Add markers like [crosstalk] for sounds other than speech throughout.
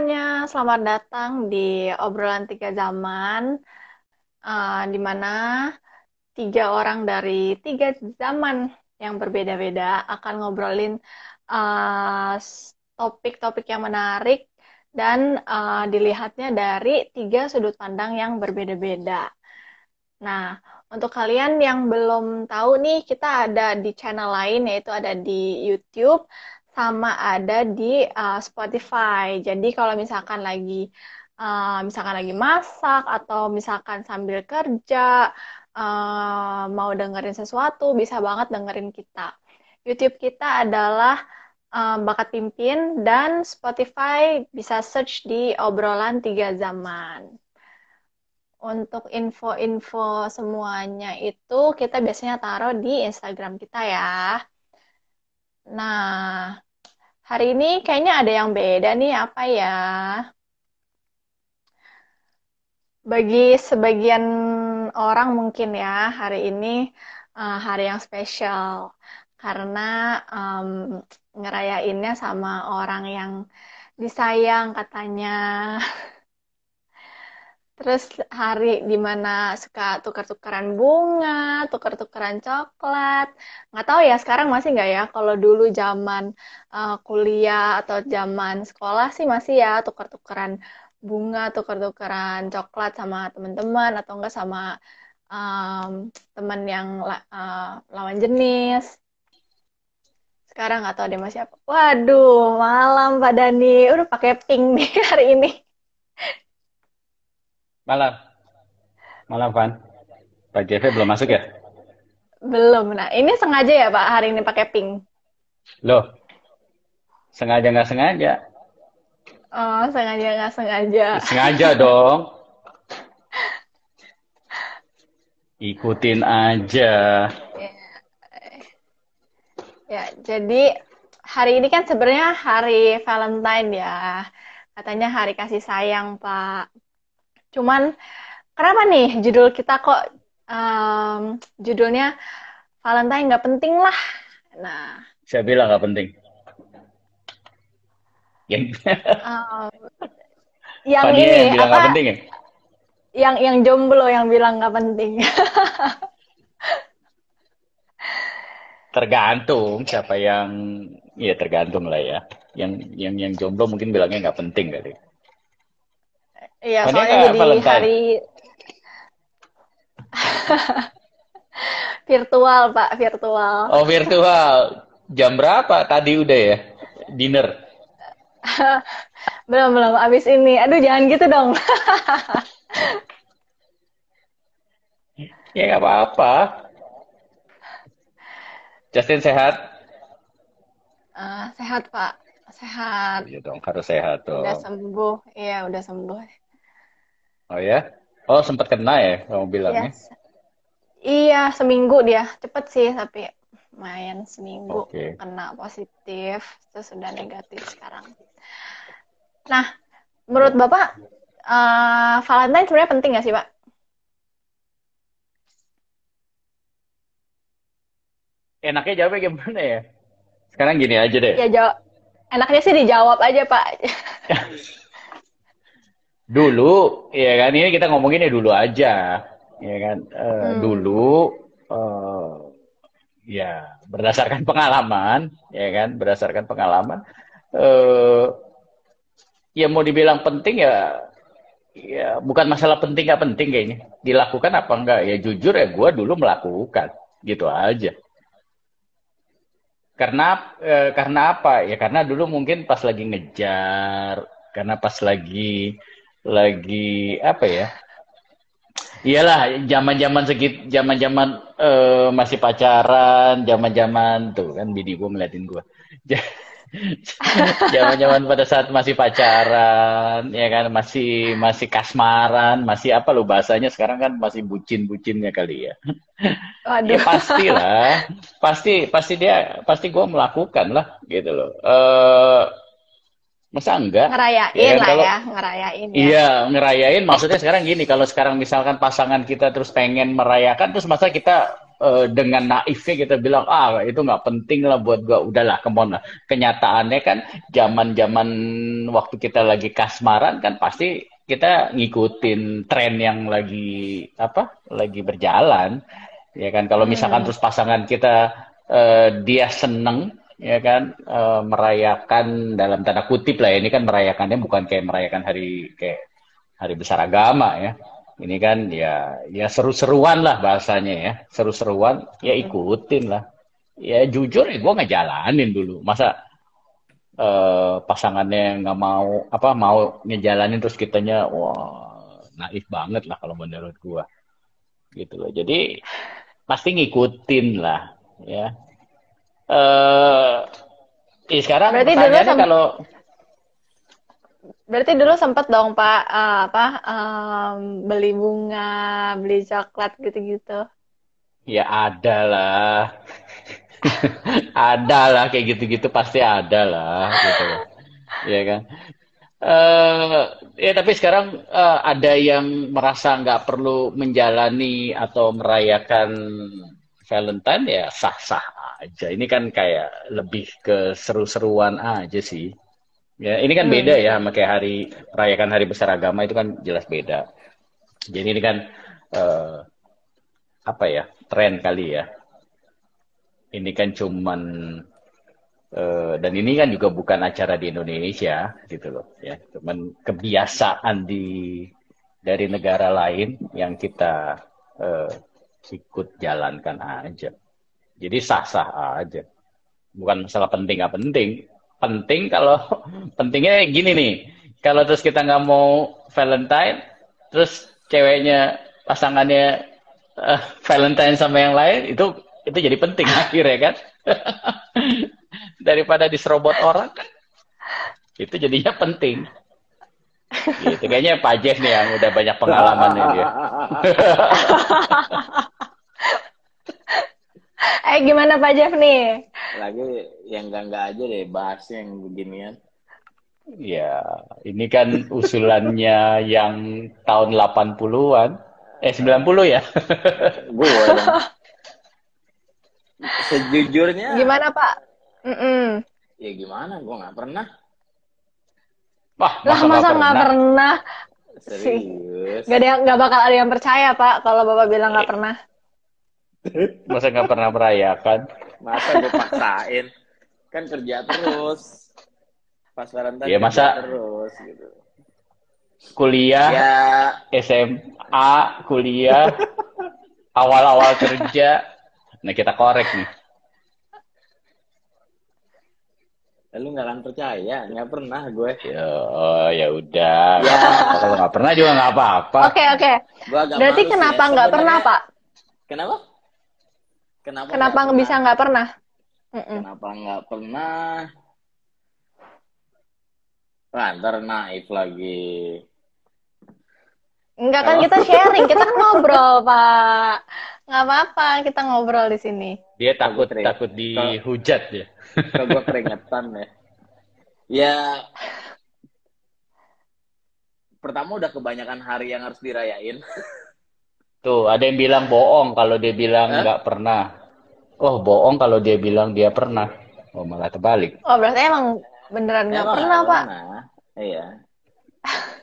semuanya, selamat datang di obrolan tiga zaman, uh, di mana tiga orang dari tiga zaman yang berbeda-beda akan ngobrolin uh, topik-topik uh, yang menarik dan uh, dilihatnya dari tiga sudut pandang yang berbeda-beda. Nah, untuk kalian yang belum tahu nih, kita ada di channel lain yaitu ada di YouTube sama ada di uh, Spotify. Jadi kalau misalkan lagi uh, misalkan lagi masak atau misalkan sambil kerja uh, mau dengerin sesuatu bisa banget dengerin kita. YouTube kita adalah uh, Bakat Pimpin dan Spotify bisa search di obrolan tiga zaman. Untuk info-info semuanya itu kita biasanya taruh di Instagram kita ya. Nah, hari ini kayaknya ada yang beda nih, apa ya? Bagi sebagian orang mungkin ya, hari ini uh, hari yang spesial karena um, ngerayainnya sama orang yang disayang katanya. [laughs] Terus hari di mana suka tukar-tukaran bunga, tukar-tukaran coklat. Nggak tahu ya sekarang masih nggak ya. Kalau dulu zaman uh, kuliah atau zaman sekolah sih masih ya tukar-tukaran bunga, tukar-tukaran coklat sama teman-teman atau enggak sama um, teman yang uh, lawan jenis. Sekarang nggak tahu deh masih apa. Waduh, malam Pak Dani. Udah pakai pink nih [laughs] hari ini. Malam. Malam, Van. Pak JV belum masuk ya? Belum. Nah, ini sengaja ya, Pak, hari ini pakai pink? Loh, sengaja nggak sengaja? Oh, sengaja nggak sengaja. Sengaja dong. [laughs] Ikutin aja. Ya. ya, jadi hari ini kan sebenarnya hari Valentine ya. Katanya hari kasih sayang, Pak. Cuman kenapa nih judul kita kok um, judulnya Valentine nggak penting lah. Nah, saya bilang nggak penting. Yang um, yang ini yang bilang apa? penting ya? Yang yang jomblo yang bilang nggak penting. [laughs] tergantung siapa yang ya tergantung lah ya. Yang yang yang jomblo mungkin bilangnya nggak penting kali. Iya, oh, soalnya jadi Valentine. hari [laughs] virtual, Pak, virtual. Oh, virtual. Jam berapa? Tadi udah ya? Dinner. [laughs] belum, belum. Abis ini. Aduh, jangan gitu dong. [laughs] ya, nggak apa-apa. Justin sehat? Uh, sehat, Pak. Sehat. Iya dong, harus sehat dong. Udah sembuh. Iya, udah sembuh. Oh ya? Oh sempat kena ya kamu bilangnya? Yes. Iya seminggu dia cepet sih tapi lumayan seminggu okay. kena positif terus sudah negatif sekarang. Nah menurut bapak uh, Valentine sebenarnya penting nggak sih pak? Enaknya jawabnya gimana ya? Sekarang gini aja deh. Ya jawab. Enaknya sih dijawab aja pak. [laughs] dulu ya kan ini kita ngomongin ya dulu aja ya kan. Uh, hmm. dulu uh, ya berdasarkan pengalaman ya kan berdasarkan pengalaman uh, ya mau dibilang penting ya ya bukan masalah penting nggak penting kayaknya. Dilakukan apa enggak? Ya jujur ya gue dulu melakukan gitu aja. Karena eh, karena apa? Ya karena dulu mungkin pas lagi ngejar karena pas lagi lagi apa ya? Iyalah, zaman-zaman segit, zaman-zaman uh, masih pacaran, zaman-zaman tuh kan bini gue ngeliatin gue. [laughs] Zaman-zaman pada saat masih pacaran, ya kan masih masih kasmaran, masih apa lo bahasanya sekarang kan masih bucin-bucinnya kali ya. Aduh. Ya pastilah, pasti pasti dia pasti gue melakukan lah gitu loh. Uh, Masa enggak? Ngerayain ya, lah kalau, ya, ngerayain ya. Iya, ngerayain. Maksudnya sekarang gini, kalau sekarang misalkan pasangan kita terus pengen merayakan, terus masa kita uh, dengan naifnya kita bilang ah itu nggak penting lah buat gue udahlah ke mana kenyataannya kan zaman zaman waktu kita lagi kasmaran kan pasti kita ngikutin tren yang lagi apa lagi berjalan ya kan kalau misalkan hmm. terus pasangan kita uh, dia seneng ya kan? Uh, merayakan dalam tanda kutip lah ya, ini kan merayakannya bukan kayak merayakan hari kayak hari besar agama ya. Ini kan ya ya seru-seruan lah bahasanya ya. Seru-seruan ya ikutin lah. Ya jujur ya gue ngejalanin dulu. Masa uh, pasangannya nggak mau apa mau ngejalanin terus kitanya wah naif banget lah kalau menurut gue gitu loh. Jadi pasti ngikutin lah ya eh uh, sekarang Berarti pertanyaannya kalau Berarti dulu sempat dong Pak uh, apa um, beli bunga, beli coklat gitu-gitu. Ya ada lah. [laughs] ada lah kayak gitu-gitu pasti ada lah gitu. Ya kan? Uh, ya tapi sekarang uh, ada yang merasa nggak perlu menjalani atau merayakan Valentine ya sah-sah aja. Ini kan kayak lebih ke seru-seruan aja sih. Ya, ini kan hmm. beda ya sama kayak hari merayakan hari besar agama itu kan jelas beda. Jadi ini kan uh, apa ya tren kali ya. Ini kan cuman uh, dan ini kan juga bukan acara di Indonesia gitu loh ya. Cuman kebiasaan di dari negara lain yang kita uh, ikut jalankan aja. Jadi sah-sah aja. Bukan masalah penting nggak penting. Penting kalau [laughs] pentingnya gini nih. Kalau terus kita nggak mau Valentine terus ceweknya pasangannya uh, Valentine sama yang lain itu itu jadi penting [laughs] akhirnya kan? [laughs] Daripada diserobot orang itu jadinya penting gitu kayaknya Pak Jeff nih yang udah banyak pengalaman nih dia [laughs] eh gimana Pak Jeff nih lagi yang enggak-enggak aja deh bahas yang beginian. Ya, ini kan usulannya yang tahun 80-an. Eh, 90 ya? [laughs] Gue [laughs] Sejujurnya. Gimana, Pak? Mm -mm. Ya gimana? Gue nggak pernah. Wah, masa lah masa nggak pernah? pernah? Serius? Gak, ada gak bakal ada yang percaya, Pak, kalau Bapak bilang nggak pernah. Masa nggak pernah merayakan? Masa gue paksain? Kan kerja terus. Pas Valentine ya, masa terus gitu. Kuliah, ya. SMA, kuliah, [laughs] awal-awal kerja. Nah kita korek nih. Lu nggak akan percaya, nggak pernah gue. Ya, oh, ya udah. Ya. Kalau nggak pernah juga nggak apa-apa. Oke okay, oke. Okay. Berarti kenapa nggak pernah pak? Kenapa? Kenapa? Kenapa nggak bisa nggak pernah? Kenapa nggak pernah? Wah, ntar naif lagi. Enggak kan kita sharing, kita kan ngobrol, Pak. Nggak apa-apa, kita ngobrol di sini. Dia takut Kalo takut dihujat ya. Kalau gue keringetan ya. Ya, pertama udah kebanyakan hari yang harus dirayain. Tuh, ada yang bilang bohong kalau dia bilang nggak pernah. Oh, bohong kalau dia bilang dia pernah. Oh, malah terbalik. Oh, berarti emang beneran nggak pernah, Pak? Iya. [laughs]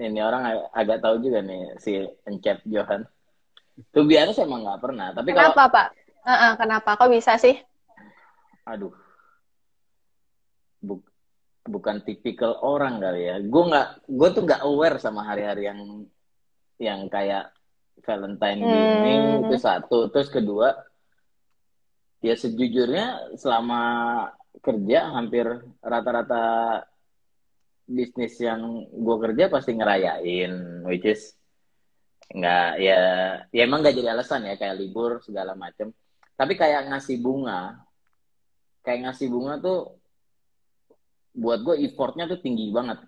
Ini orang ag agak tahu juga nih si Encep Johan. Tuh biasa emang nggak pernah. Tapi kenapa, kalau... Pak? Uh -uh, kenapa? Kok bisa sih? Aduh. Buk bukan tipikal orang kali ya. Gue nggak, gue tuh nggak aware sama hari-hari yang yang kayak Valentine hmm. gini itu satu terus kedua ya sejujurnya selama kerja hampir rata-rata bisnis yang gue kerja pasti ngerayain which is nggak ya ya emang nggak jadi alasan ya kayak libur segala macem. Tapi kayak ngasih bunga kayak ngasih bunga tuh buat gue effortnya tuh tinggi banget.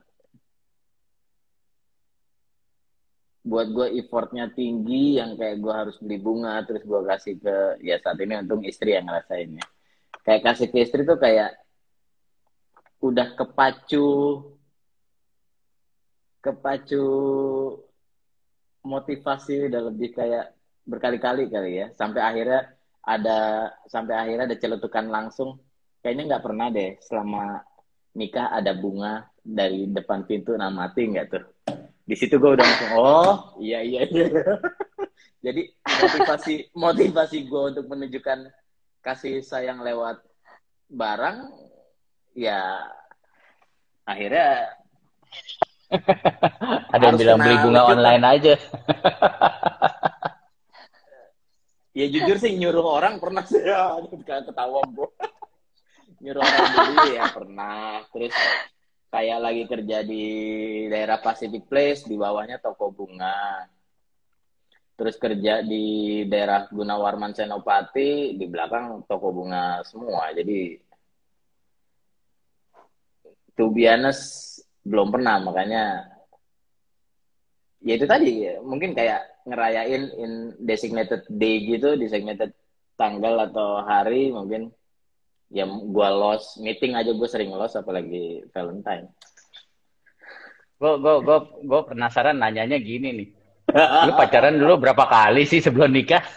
Buat gue effortnya tinggi yang kayak gue harus beli bunga terus gue kasih ke ya saat ini untung istri yang ngerasainnya. Kayak kasih ke istri tuh kayak udah kepacu kepacu motivasi udah lebih kayak berkali-kali kali ya. Sampai akhirnya ada sampai akhirnya ada celetukan langsung. Kayaknya nggak pernah deh selama nikah ada bunga dari depan pintu namati nggak tuh? Di situ gue udah langsung oh iya iya iya. [laughs] Jadi motivasi motivasi gue untuk menunjukkan kasih sayang lewat barang ya akhirnya ada yang bilang beli bunga online aja. Ya jujur sih nyuruh orang pernah sih. [laughs] Ya ketawa bu nyuruh orang beli ya pernah. Terus kayak lagi kerja di daerah Pacific Place di bawahnya toko bunga. Terus kerja di daerah Gunawarman Senopati di belakang toko bunga semua. Jadi to be honest belum pernah makanya ya itu tadi mungkin kayak ngerayain in designated day gitu, designated tanggal atau hari mungkin ya gua lost meeting aja gue sering lost apalagi Valentine. Gue gue gue gue penasaran nanyanya gini nih. Lu [laughs] pacaran dulu berapa kali sih sebelum nikah? [laughs]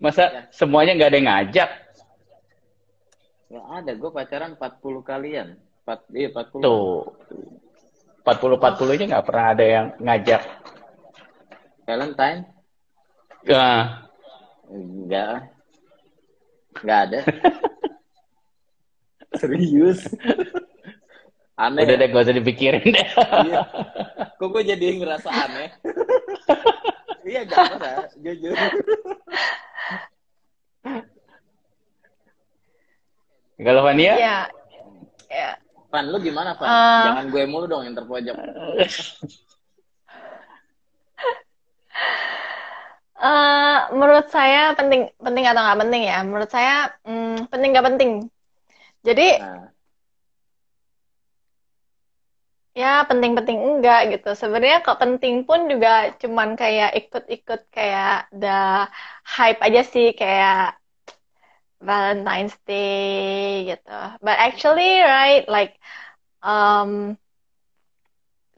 Masa ya. semuanya nggak ada yang ngajak? Nggak ada, gue pacaran 40 kalian. 4, iya 40. Tuh. 40-40 aja nggak pernah ada yang ngajak. Valentine? Ya. Enggak. Enggak ada. [laughs] Serius. Aneh. Udah deh, gak usah dipikirin deh. iya. Kok gue jadi ngerasa aneh? [laughs] iya, gak pernah. Jujur. [laughs] Kalau Fania? Iya. Ya. Pan, lu gimana, Pan? Uh, Jangan gue mulu dong yang terpojok. uh, [laughs] menurut saya penting penting atau nggak penting ya? Menurut saya hmm, penting nggak penting. Jadi nah. ya penting-penting enggak gitu. Sebenarnya kok penting pun juga cuman kayak ikut-ikut kayak the hype aja sih kayak Valentine's Day gitu. But actually, right, like um,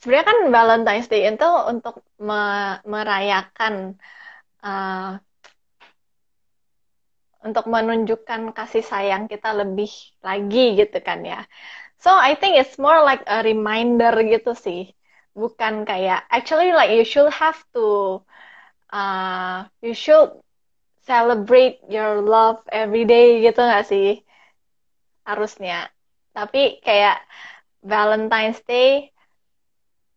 sebenarnya kan Valentine's Day itu untuk me merayakan uh, untuk menunjukkan kasih sayang kita lebih lagi gitu kan ya. So I think it's more like a reminder gitu sih. Bukan kayak actually like you should have to uh, you should celebrate your love every day gitu gak sih? Harusnya. Tapi kayak Valentine's Day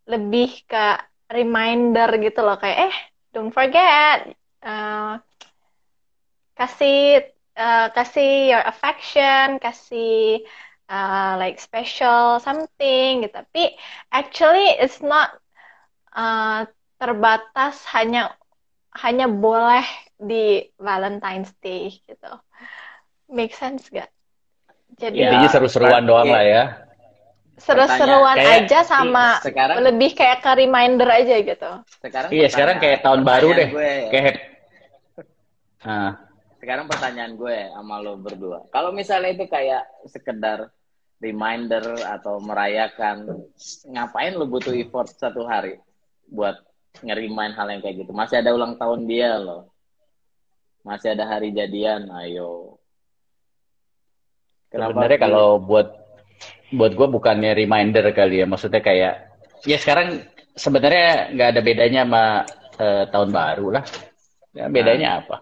lebih ke reminder gitu loh. Kayak eh don't forget. Uh, kasih uh, kasih your affection, kasih uh, like special something gitu. Tapi actually it's not uh, terbatas hanya hanya boleh di Valentine's Day gitu. Make sense gak? Jadi ya, seru-seruan doang lah ya. Seru-seruan aja sama sekarang, lebih kayak ke reminder aja gitu. Sekarang iya, sekarang kayak tahun baru deh. Gue, ya. Kayak nah. Sekarang pertanyaan gue sama lo berdua. Kalau misalnya itu kayak sekedar reminder atau merayakan, ngapain lo butuh effort satu hari buat ngerimain hal yang kayak gitu? Masih ada ulang tahun dia loh masih ada hari jadian ayo. Sebenarnya kalau buat buat gue bukannya reminder kali ya maksudnya kayak ya sekarang sebenarnya nggak ada bedanya sama uh, tahun baru lah. Ya, bedanya nah. apa?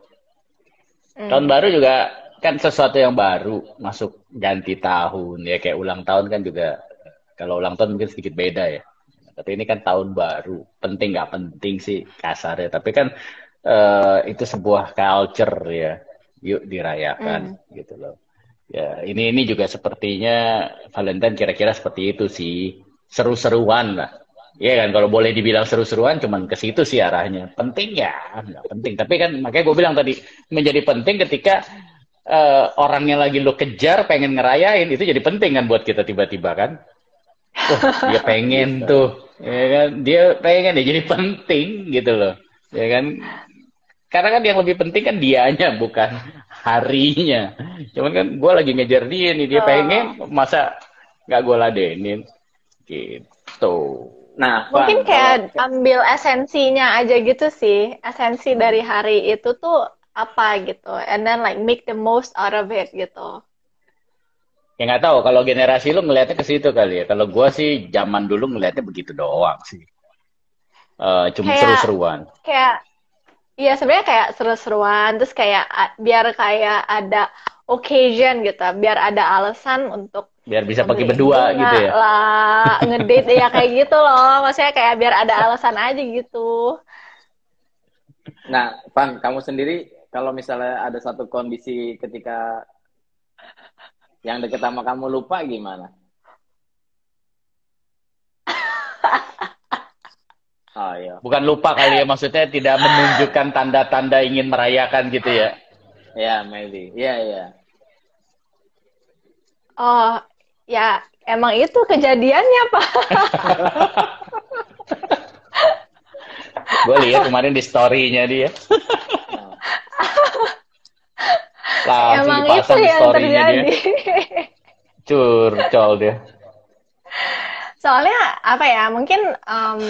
Hmm. tahun baru juga kan sesuatu yang baru masuk ganti tahun ya kayak ulang tahun kan juga kalau ulang tahun mungkin sedikit beda ya. Tapi ini kan tahun baru penting nggak penting sih kasarnya. Tapi kan uh, itu sebuah culture ya yuk dirayakan mm. gitu loh. Ya ini ini juga sepertinya Valentine kira-kira seperti itu sih. Seru-seruan lah. Iya kan kalau boleh dibilang seru-seruan cuman ke situ sih arahnya. Penting ya nggak penting. Tapi kan makanya gue bilang tadi menjadi penting ketika uh, orang yang lagi lo kejar pengen ngerayain itu jadi penting kan buat kita tiba-tiba kan. Oh, dia [laughs] pengen tuh ya kan? Dia pengen ya jadi penting gitu loh. Ya kan karena kan yang lebih penting kan dianya, bukan harinya. Cuman kan gue lagi ngejar dia nih, dia oh. pengen, masa nggak gue ladenin? Gitu. Nah, mungkin kayak kalau- ambil esensinya aja gitu sih. Esensi dari hari itu tuh apa gitu. And then like make the most out of it gitu. Ya nggak tahu kalau generasi lu ngelihatnya ke situ kali ya. Kalau gua sih zaman dulu ngelihatnya begitu doang sih. Eh, cuma Kayak- seru-seruan. Kayak Iya sebenarnya kayak seru-seruan terus kayak biar kayak ada occasion gitu, biar ada alasan untuk Biar bisa pergi berdua gitu ya. lah, ngedate ya kayak gitu loh. Maksudnya kayak biar ada alasan aja gitu. Nah, Van, kamu sendiri kalau misalnya ada satu kondisi ketika yang deket sama kamu lupa gimana? Oh iya. Bukan lupa kali ya maksudnya tidak menunjukkan tanda-tanda ingin merayakan gitu ya. Ya, maybe. Iya, iya. Oh, ya emang itu kejadiannya, Pak. [laughs] Gue lihat kemarin di story-nya dia. Nah, Langsung emang itu di yang story-nya dia. terjadi. Curcol dia. Soalnya apa ya? Mungkin em,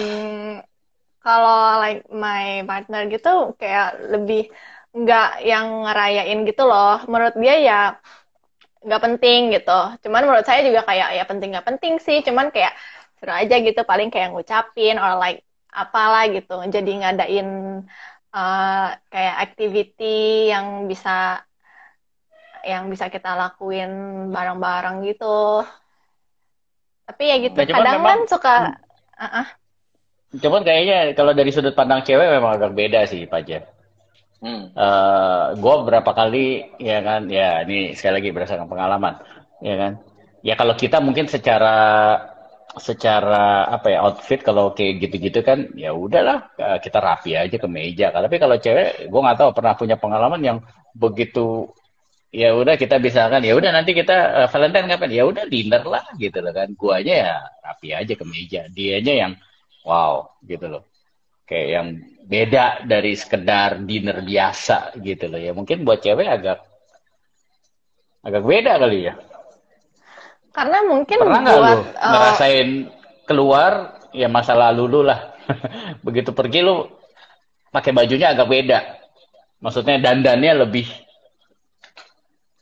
kalau like my partner gitu kayak lebih nggak yang ngerayain gitu loh. Menurut dia ya nggak penting gitu. Cuman menurut saya juga kayak ya penting nggak penting sih. Cuman kayak seru aja gitu. Paling kayak ngucapin or like apalah gitu. Jadi ngadain eh, kayak activity yang bisa yang bisa kita lakuin bareng-bareng gitu. Tapi ya gitu, Nah, cuman kadang memang- kan suka Ah, ah. Cuman kayaknya kalau dari sudut pandang cewek memang agak beda sih, Pak. Hmm. eh gue berapa kali ya kan? Ya ini sekali lagi berdasarkan pengalaman ya kan? Ya kalau kita mungkin secara secara apa ya outfit kalau kayak gitu-gitu kan ya udahlah eh, kita rapi aja ke meja. Tapi kalau cewek gue nggak tahu pernah punya pengalaman yang begitu ya udah kita bisa kan ya udah nanti kita eh, Valentine kapan? Ya udah dinner lah gitu loh kan. Guanya ya rapi aja ke meja. Dianya yang wow gitu loh. Kayak yang beda dari sekedar dinner biasa gitu loh ya. Mungkin buat cewek agak agak beda kali ya. Karena mungkin pernah nggak buat lu eh, ngerasain keluar ya masa lalu lu lah. [laughs] Begitu pergi lu pakai bajunya agak beda. Maksudnya dandannya lebih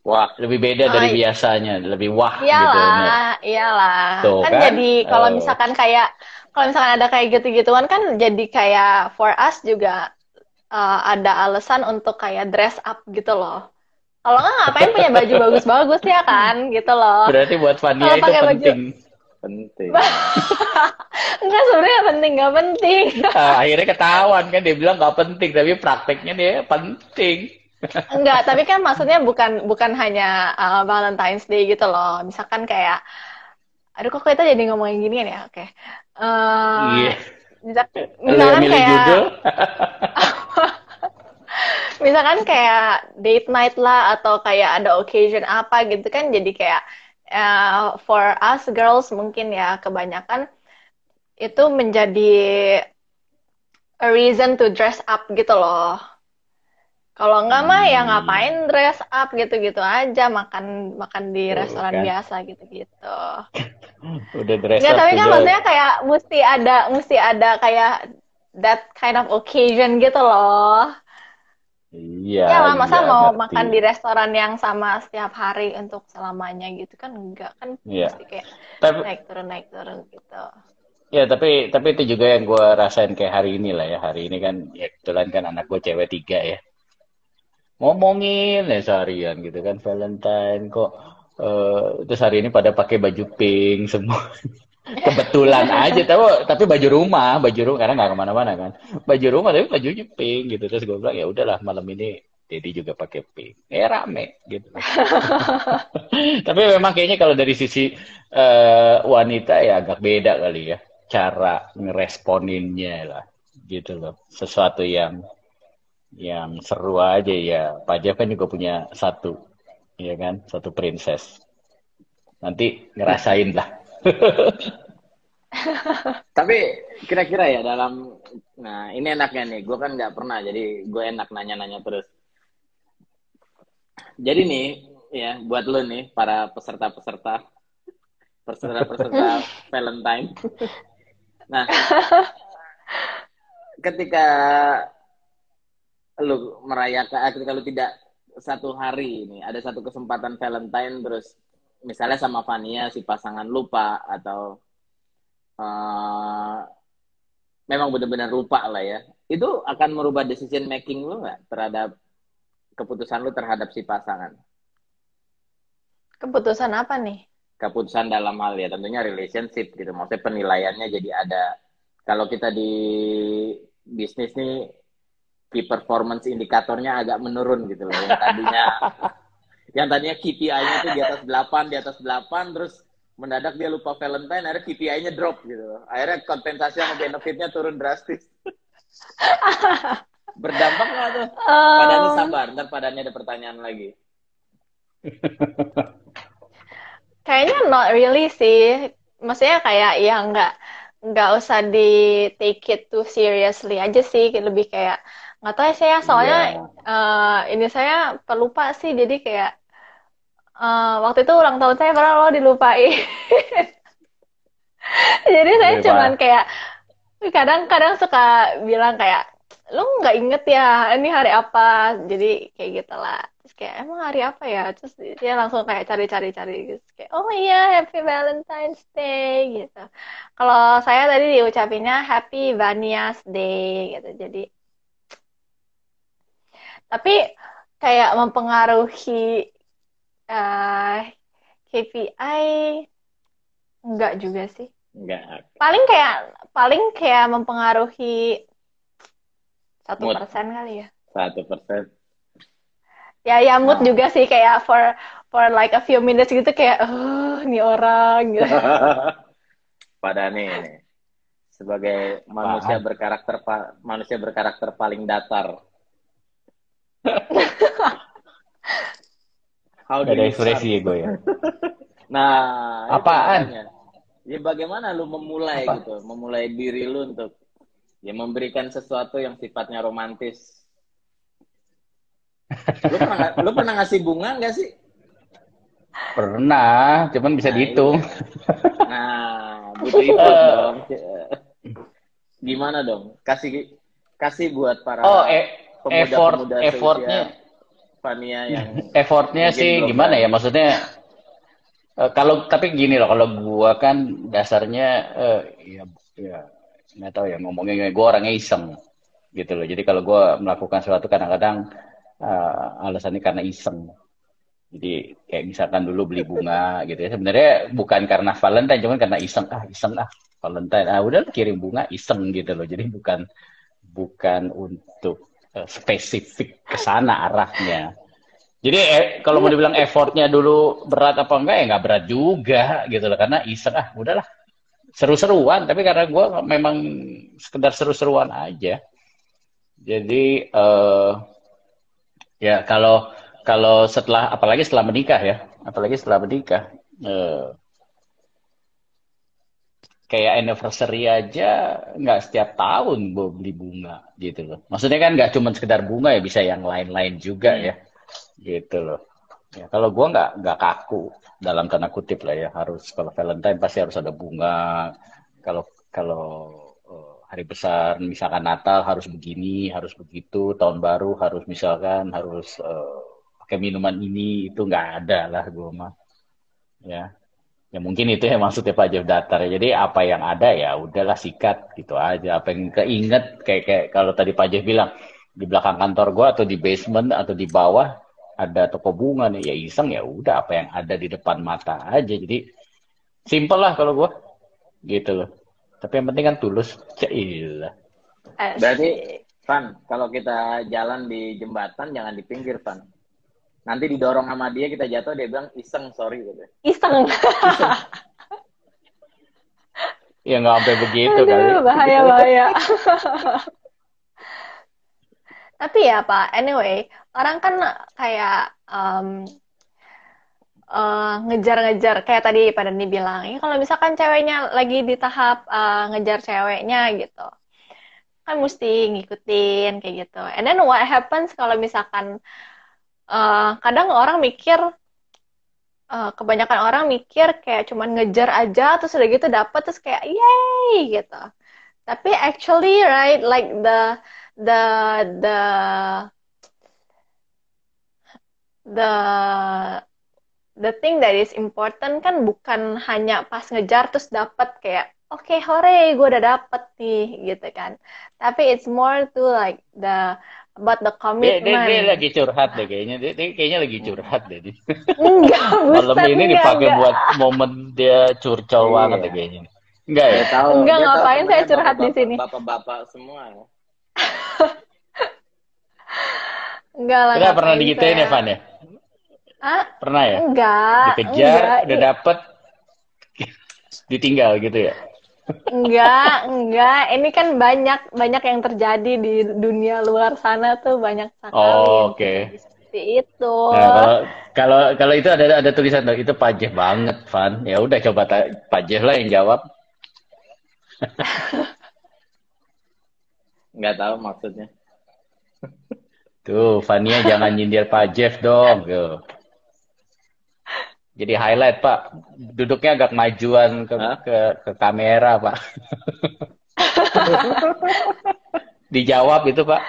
Wah, lebih beda dari Oh, biasanya lebih wah gitu iyalah, iyalah. Tuh, Kan kan? jadi kalau Oh. misalkan kayak kalau misalkan ada kayak gitu-gituan kan jadi kayak for us juga eh, ada alasan untuk kayak dress up gitu loh. Kalau nggak ngapain punya baju bagus-bagus ya kan, gitu loh. berarti buat Fania itu pakai baju- penting penting. [laughs] Enggak sebenarnya penting nggak penting. [laughs] Ah, akhirnya ketahuan kan dia bilang nggak penting tapi prakteknya dia penting [laughs] Enggak, tapi kan maksudnya bukan bukan hanya uh, Valentine's Day gitu loh. Misalkan kayak aduh kok kita jadi ngomongin gini ya, oke. Iya misal- Lu yang misalkan kayak judul [laughs] misalkan kayak date night lah atau kayak ada occasion apa gitu kan jadi kayak uh, for us girls mungkin ya kebanyakan itu menjadi a reason to dress up gitu loh. Kalau enggak mah ya Hmm. ngapain dress up gitu-gitu aja makan makan di Tuh, restoran kan. biasa gitu-gitu. [laughs] udah dress up tapi kan udah maksudnya kayak mesti ada mesti ada kayak that kind of occasion gitu loh. iya Ya lah, masa iya, mau ngerti. makan di restoran yang sama setiap hari untuk selamanya gitu kan enggak kan Iya. mesti kayak tapi naik turun naik turun gitu. ya tapi tapi itu juga yang gue rasain kayak hari ini lah ya hari ini kan ya kebetulan kan anak gue cewek tiga ya ngomongin ya seharian gitu kan Valentine kok eh, terus hari ini pada pakai baju pink semua. [laughs] Kebetulan aja tapi tapi baju rumah baju rumah karena nggak ke mana-mana kan. Baju rumah tapi bajunya pink gitu. Terus gue bilang ya udahlah malam ini Dedi juga pakai pink. Ya rame gitu. [laughs] Tapi memang kayaknya kalau dari sisi eh, wanita ya agak beda kali ya cara ngeresponinnya lah gitu loh. Sesuatu yang yang seru aja ya. Pak Jeff kan juga punya satu ya kan? Satu princess. Nanti ngerasain lah. [laughs] Tapi kira-kira ya dalam, nah ini enaknya nih, gue kan nggak pernah, jadi gue enak nanya-nanya terus. Jadi nih, ya buat lo nih para peserta-peserta, peserta-peserta [laughs] Valentine, Nah, [laughs] ketika lu merayakan, ketika lu tidak satu hari ini, ada satu kesempatan Valentine terus misalnya sama Fania si pasangan lupa atau uh, memang benar-benar lupa lah ya, itu akan merubah decision making lu nggak terhadap keputusan lu terhadap si pasangan? Keputusan apa nih? Keputusan dalam hal ya tentunya relationship gitu. Maksudnya penilaiannya jadi ada. Kalau kita di bisnis nih key performance indikatornya agak menurun gitu loh. Yang tadinya [laughs] yang tadinya KPI-nya itu di atas 8, di atas 8 terus mendadak dia lupa Valentine akhirnya KPI-nya drop gitu. Akhirnya kompensasi sama benefitnya turun drastis. [laughs] Berdampak nggak tuh? Um... Padahal sabar, ntar padanya ada pertanyaan lagi. [laughs] Kayaknya not really sih. Maksudnya kayak ya nggak nggak usah di take it too seriously aja sih. Lebih kayak nggak tahu ya saya soalnya yeah. Iya. uh, ini saya pelupa sih jadi kayak uh, waktu itu ulang tahun saya pernah lo dilupai. [laughs] jadi saya yeah, cuman kayak kadang-kadang suka bilang kayak lu nggak inget ya ini hari apa jadi kayak gitulah terus kayak emang hari apa ya terus dia langsung kayak cari-cari cari gitu kayak oh iya happy Valentine's Day gitu kalau saya tadi diucapinnya happy Vanias Day gitu jadi tapi kayak mempengaruhi uh, eh, KPI enggak juga sih. Enggak. Paling kayak paling kayak mempengaruhi satu persen kali ya. Satu persen. Ya ya mood nah. juga sih kayak for for like a few minutes gitu kayak oh ini orang. Gitu [laughs] pada nih sebagai manusia berkarakter manusia berkarakter paling datar How ada ekspresi ya gue ya nah apaan ya bagaimana lu memulai Apa? gitu memulai diri lu untuk ya memberikan sesuatu yang sifatnya romantis. Lu pernah, lu pernah ngasih bunga nggak sih? Pernah, cuman bisa nah, dihitung. Iya. Nah, butuh itu [laughs] dong. Gimana dong? Kasih kasih buat para Oh, e effort effortnya Fania yang [laughs] effortnya sih gimana ya? maksudnya uh, kalau tapi gini loh kalau gua kan dasarnya uh, ya ya nggak tahu ya ngomongnya gue orangnya iseng gitu loh. Jadi kalau gue melakukan sesuatu kadang-kadang uh, alasannya karena iseng. Jadi kayak misalkan dulu beli bunga [laughs] gitu ya. Sebenarnya bukan karena Valentine cuman karena iseng. Ah iseng ah Valentine. Ah udah kirim bunga iseng gitu loh. Jadi bukan bukan untuk spesifik ke sana arahnya. Jadi eh, kalau mau dibilang effortnya dulu berat apa enggak ya nggak berat juga gitu loh. Karena iseng ah udahlah. Seru-seruan tapi karena gue memang sekedar seru-seruan aja. Jadi uh, ya kalau kalau setelah apalagi setelah menikah ya. Apalagi setelah menikah uh, kayak anniversary aja nggak setiap tahun gue beli bunga gitu loh maksudnya kan nggak cuma sekedar bunga ya bisa yang lain-lain juga hmm. ya gitu loh Ya, kalau gue nggak nggak kaku dalam tanda kutip lah ya harus kalau Valentine pasti harus ada bunga. Kalau kalau uh, hari besar misalkan Natal harus begini, harus begitu. Tahun baru harus misalkan harus uh, pakai minuman ini itu nggak ada lah gue mah. Ya, ya mungkin itu yang maksudnya Pak Jeff Datar. Jadi apa yang ada ya udahlah sikat gitu aja. Apa yang keinget kayak kayak kalau tadi Pak Jeff bilang di belakang kantor gue atau di basement atau di bawah ada toko bunga nih ya iseng ya udah apa yang ada di depan mata aja jadi simple lah kalau gue gitu loh tapi yang penting kan tulus cailah berarti Van kalau kita jalan di jembatan jangan di pinggir Van nanti didorong sama dia kita jatuh dia bilang iseng sorry gitu iseng, [laughs] iseng. ya nggak sampai begitu Aduh, kali bahaya [laughs] bahaya tapi ya Pak, anyway, orang kan kayak um, uh, ngejar-ngejar kayak tadi pada nih bilang, ya kalau misalkan ceweknya lagi di tahap uh, ngejar ceweknya gitu, kan mesti ngikutin kayak gitu. And then what happens kalau misalkan uh, kadang orang mikir uh, kebanyakan orang mikir kayak cuman ngejar aja terus udah gitu dapet terus kayak yay gitu. Tapi actually right like the the the the the thing that is important kan bukan hanya pas ngejar terus dapet kayak oke okay, hore gue udah dapet nih gitu kan. Tapi it's more to like the about the commitment dia, dia, dia lagi curhat deh kayaknya. Dia, dia kayaknya lagi curhat deh enggak [laughs] malam ini dipakai buat momen dia curcol iya. banget deh kayaknya. Enggak ya? Tahu enggak ngapain saya curhat di sini? bapak-bapak semua ya. [laughs] Enggak lah enggak pernah digituin ya Van ya? Ah, pernah ya? Enggak dikejar enggak. udah dapet ditinggal gitu ya enggak, enggak. Ini kan banyak banyak yang terjadi di dunia luar sana tuh banyak sekali. Oh, oke. Okay. Seperti itu. Nah, kalau kalau kalau itu ada ada tulisan itu pajeh banget, Van. Ya udah coba pajeh lah yang jawab. [laughs] Nggak tahu maksudnya. Tuh, Fania jangan nyindir Pak Jeff dong. Tuh. Jadi highlight Pak, duduknya agak majuan ke ke, ke kamera Pak. [laughs] Dijawab itu Pak.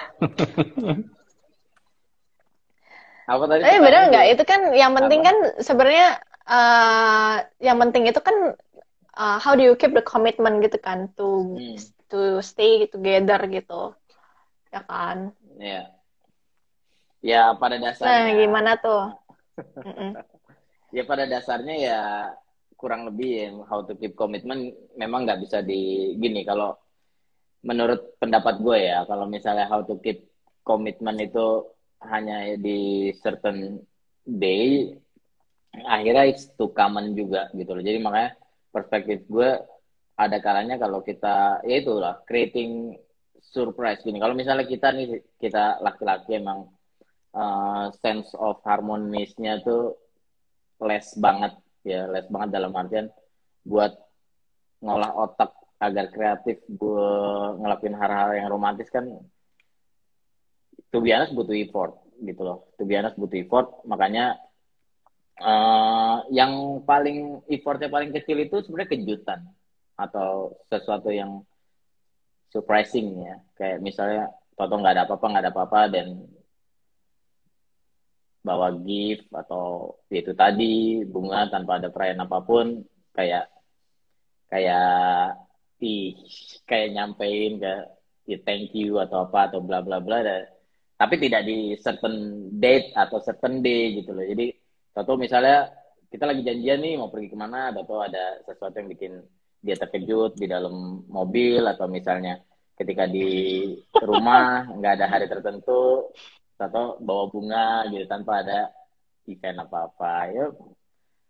Apa tadi? Eh benar nggak? Itu kan yang penting Apa? kan sebenarnya uh, yang penting itu kan uh, how do you keep the commitment gitu kan to hmm. to stay together gitu, ya kan? Iya. Ya pada dasarnya. Nah gimana tuh? [laughs] ya pada dasarnya ya kurang lebih ya how to keep commitment memang nggak bisa di gini kalau menurut pendapat gue ya kalau misalnya how to keep commitment itu hanya di certain day akhirnya it's too common juga gitu loh. Jadi makanya perspektif gue ada kalanya kalau kita ya itulah creating surprise gini. Kalau misalnya kita nih kita laki-laki emang uh, sense of harmonisnya tuh les banget ya les banget dalam artian buat ngolah otak agar kreatif gue ngelakuin hal-hal yang romantis kan to be butuh effort gitu loh. To be butuh effort. Makanya uh, yang paling effortnya paling kecil itu sebenarnya kejutan atau sesuatu yang surprising ya. Kayak misalnya toto nggak ada apa-apa nggak ada apa-apa dan bawa gift atau itu tadi bunga tanpa ada perayaan apa pun kayak kayak ih kayak nyampein ke ya thank you atau apa atau bla bla bla dan, tapi tidak di certain date atau certain day gitu loh. Jadi atau misalnya kita lagi janjian nih mau pergi ke mana atau ada sesuatu yang bikin dia terkejut di dalam mobil atau misalnya ketika di rumah nggak ada hari tertentu atau bawa bunga gitu tanpa ada event apa apa ya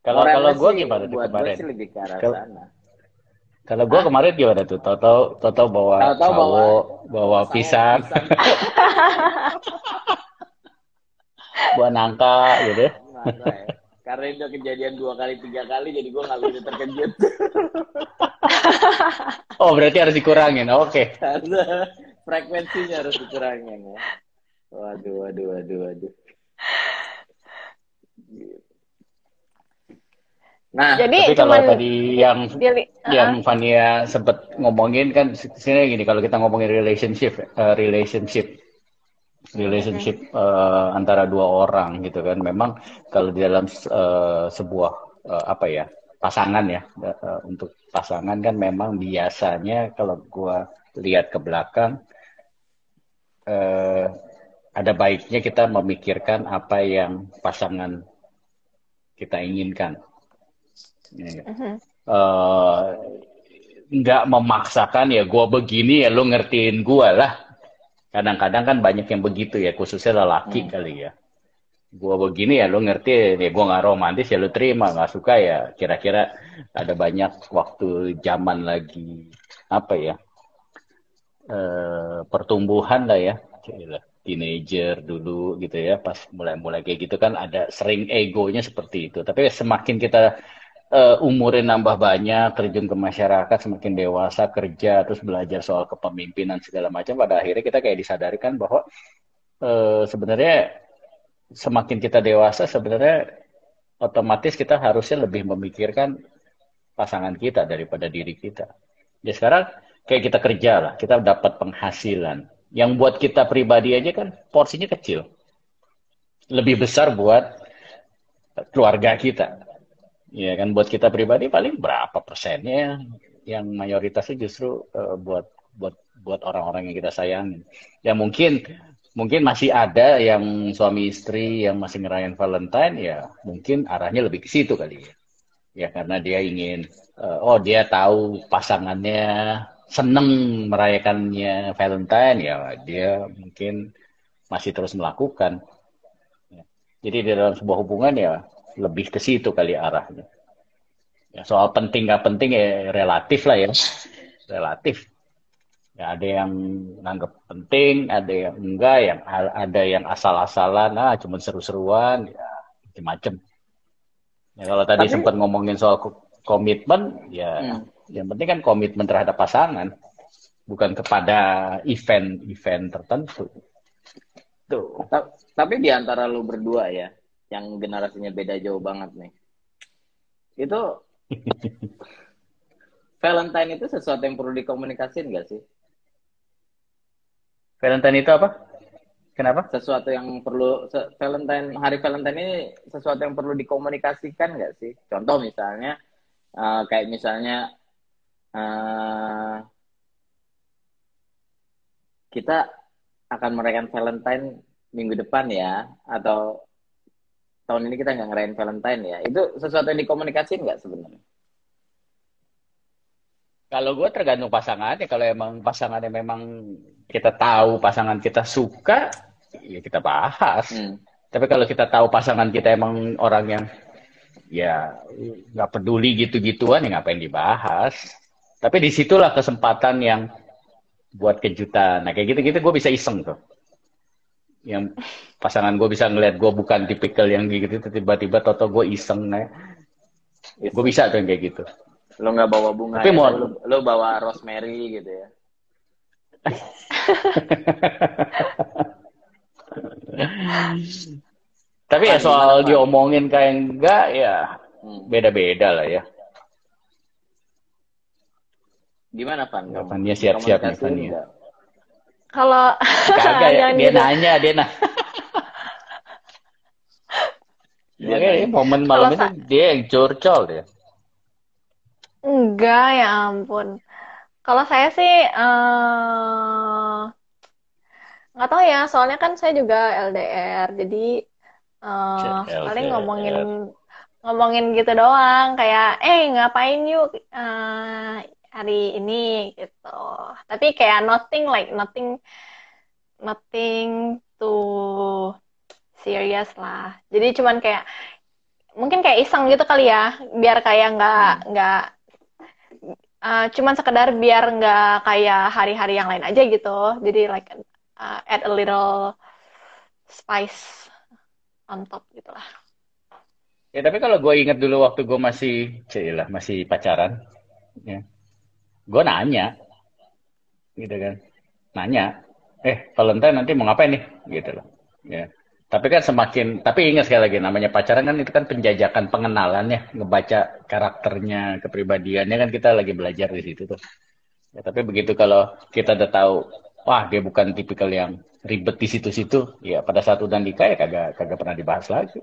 kalau kalau gue gimana tuh kemarin? sih lebih ke arah kalo, sana. kalau gue kemarin gimana tuh? Toto Toto bawa Toto bawa bawa pisang, pisang. [laughs] buat nangka gitu. Ya. karena itu kejadian dua kali tiga kali jadi gue nggak bisa terkejut. [laughs] Oh berarti harus dikurangin. Oke. Okay. frekuensinya harus dikurangin ya Waduh, waduh, waduh, waduh. Nah, jadi tapi kalau tadi yang dili, uh yang Fania sempat ngomongin kan sini gini kalau kita ngomongin relationship uh, relationship. Relationship uh, antara dua orang gitu kan. Memang kalau di dalam uh, sebuah uh, apa ya pasangan ya uh, untuk pasangan kan memang biasanya kalau gua lihat ke belakang uh, ada baiknya kita memikirkan apa yang pasangan kita inginkan. Ya. Uh-huh. Uh, nggak memaksakan ya gue begini ya lo ngertiin gue lah. Kadang-kadang kan banyak yang begitu ya khususnya lelaki hmm. kali ya. Gue begini ya lo ngerti ya gue nggak romantis ya lo terima nggak suka ya kira-kira ada banyak waktu zaman lagi apa ya uh, pertumbuhan lah ya. Teenager dulu gitu ya pas mulai-mulai kayak gitu kan ada sering egonya seperti itu tapi semakin kita uh, umurnya nambah banyak terjun ke masyarakat semakin dewasa kerja terus belajar soal kepemimpinan segala macam pada akhirnya kita kayak disadarkan bahwa uh, sebenarnya semakin kita dewasa sebenarnya otomatis kita harusnya lebih memikirkan pasangan kita daripada diri kita. Ya sekarang kayak kita kerja lah, kita dapat penghasilan. Yang buat kita pribadi aja kan porsinya kecil. Lebih besar buat keluarga kita. Ya kan buat kita pribadi paling berapa persennya yang mayoritasnya justru uh, buat buat buat orang-orang yang kita sayang. Ya mungkin mungkin masih ada yang suami istri yang masih ngerayain Valentine ya mungkin arahnya lebih ke situ kali ya. Ya karena dia ingin uh, oh dia tahu pasangannya seneng merayakannya Valentine ya dia mungkin masih terus melakukan. Jadi di dalam sebuah hubungan ya lebih ke situ kali arahnya. Ya, soal penting nggak penting ya relatif lah ya, relatif. Ya, ada yang nganggap penting, ada yang enggak, yang ada yang asal-asalan, nah cuma seru-seruan, ya macam-macam. Ya, kalau tadi Tapi... sempat ngomongin soal komitmen, ya hmm. yang penting kan komitmen terhadap pasangan, bukan kepada event-event tertentu. Tuh. Tapi di antara lu berdua ya, yang generasinya beda jauh banget nih. Itu [laughs] Valentine itu sesuatu yang perlu dikomunikasiin gak sih? Valentine itu apa? Kenapa? Sesuatu yang perlu Valentine hari Valentine ini sesuatu yang perlu dikomunikasikan gak sih? Contoh misalnya uh, kayak misalnya uh, kita akan merayakan Valentine minggu depan ya atau tahun ini kita nggak ngerayain Valentine ya. Itu sesuatu yang dikomunikasiin nggak sebenarnya? Kalau gue tergantung pasangannya. Kalau emang pasangannya memang kita tahu pasangan kita suka, ya kita bahas. Hmm. Tapi kalau kita tahu pasangan kita emang orang yang ya nggak peduli gitu-gituan, ya ngapain dibahas. Tapi di situlah kesempatan yang buat kejutan. Nah kayak gitu-gitu gue bisa iseng tuh. Yang pasangan gue bisa ngeliat gue bukan tipikal yang gitu tiba-tiba toto gue iseng nih gue bisa tuh yang kayak gitu. Lo nggak bawa bunga tapi ya, mau lo, lo bawa rosemary gitu ya [laughs] tapi ya soal diomongin kayak enggak ya hmm. beda-beda lah ya gimana Pan? Pan dia siap-siap nih Pan ya. Kalau kagak ya, [laughs] dia gitu. nanya, dia [laughs] nanya. dia kayak momen malam itu dia yang curcol dia. Enggak, ya ampun. Kalau saya sih uh, nggak tahu ya, soalnya kan saya juga LDR, jadi uh, paling ngomongin ngomongin gitu doang, kayak eh ngapain yuk uh, hari ini gitu. Tapi kayak nothing like nothing nothing too serious lah. Jadi cuman kayak mungkin kayak iseng gitu kali ya, biar kayak nggak hmm. nggak uh, cuman sekedar biar nggak kayak hari-hari yang lain aja gitu. Jadi like uh, add a little spice on top gitu lah. Ya tapi kalau gue inget dulu waktu gue masih, cilah masih pacaran, ya. Gue nanya gitu kan. Nanya eh Valentine nanti mau ngapain nih? Gitu loh ya. Tapi kan semakin tapi ingat sekali lagi namanya pacaran kan itu kan penjajakan pengenalan ya ngebaca karakternya kepribadiannya kan kita lagi belajar di situ tuh. Ya, tapi begitu kalau kita udah tahu wah dia bukan tipikal yang ribet di situ-situ ya pada saat udah nikah ya kagak kagak pernah dibahas lagi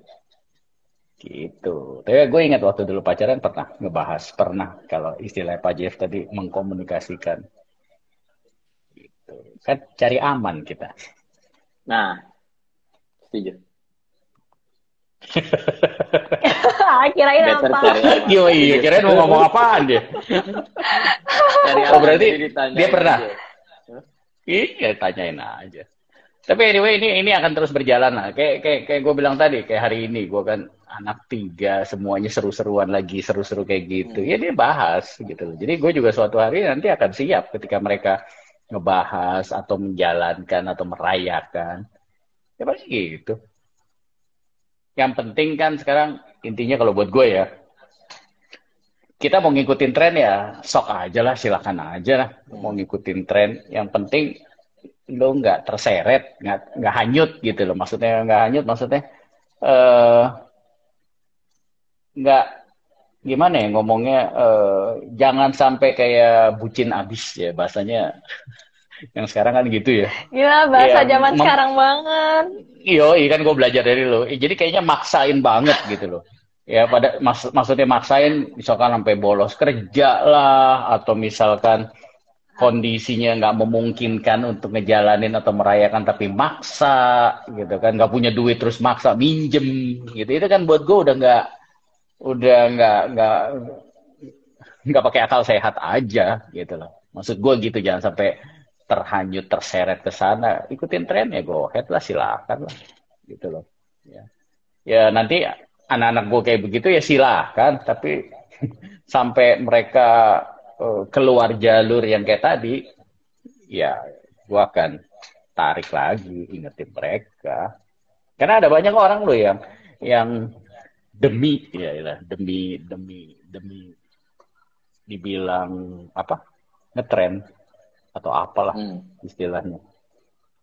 Gitu. Tapi gue ingat waktu dulu pacaran pernah ngebahas, pernah kalau istilah Pak Jeff tadi mengkomunikasikan. Gitu. Kan cari aman kita. Nah, setuju. [laughs] kirain apa? Iya, iya, kirain mau ngomong apaan dia. oh, berarti dia pernah. Iya, tanyain aja. Tapi anyway ini ini akan terus berjalan lah. Kayak kayak kayak gue bilang tadi, kayak hari ini gue kan anak tiga semuanya seru-seruan lagi seru-seru kayak gitu. Hmm. Ya dia bahas gitu Jadi gue juga suatu hari nanti akan siap ketika mereka ngebahas atau menjalankan atau merayakan. Ya pasti gitu. Yang penting kan sekarang intinya kalau buat gue ya, kita mau ngikutin tren ya sok aja lah silakan aja lah mau ngikutin tren yang penting lo nggak terseret, nggak nggak hanyut gitu loh. Maksudnya nggak hanyut, maksudnya uh, nggak gimana ya ngomongnya uh, jangan sampai kayak bucin abis ya bahasanya [laughs] yang sekarang kan gitu ya. Gila bahasa ya, zaman sekarang banget. Iyo, kan gue belajar dari lo. Jadi kayaknya maksain banget gitu loh. Ya pada mak maksudnya maksain misalkan sampai bolos kerja lah atau misalkan kondisinya nggak memungkinkan untuk ngejalanin atau merayakan tapi maksa gitu kan. Nggak punya duit terus maksa minjem gitu. Itu kan buat gue udah nggak udah nggak nggak nggak pakai akal sehat aja gitu loh. Maksud gue gitu jangan sampai terhanyut terseret ke sana. Ikutin tren ya go ahead lah silakan lah gitu loh. Ya. Ya nanti anak-anak gue kayak begitu ya silakan tapi [laughs] sampai mereka uh, keluar jalur yang kayak tadi ya gue akan tarik lagi ingetin mereka. Karena ada banyak orang loh yang yang demi ya, ya demi demi demi dibilang apa ngetren atau apalah hmm. istilahnya.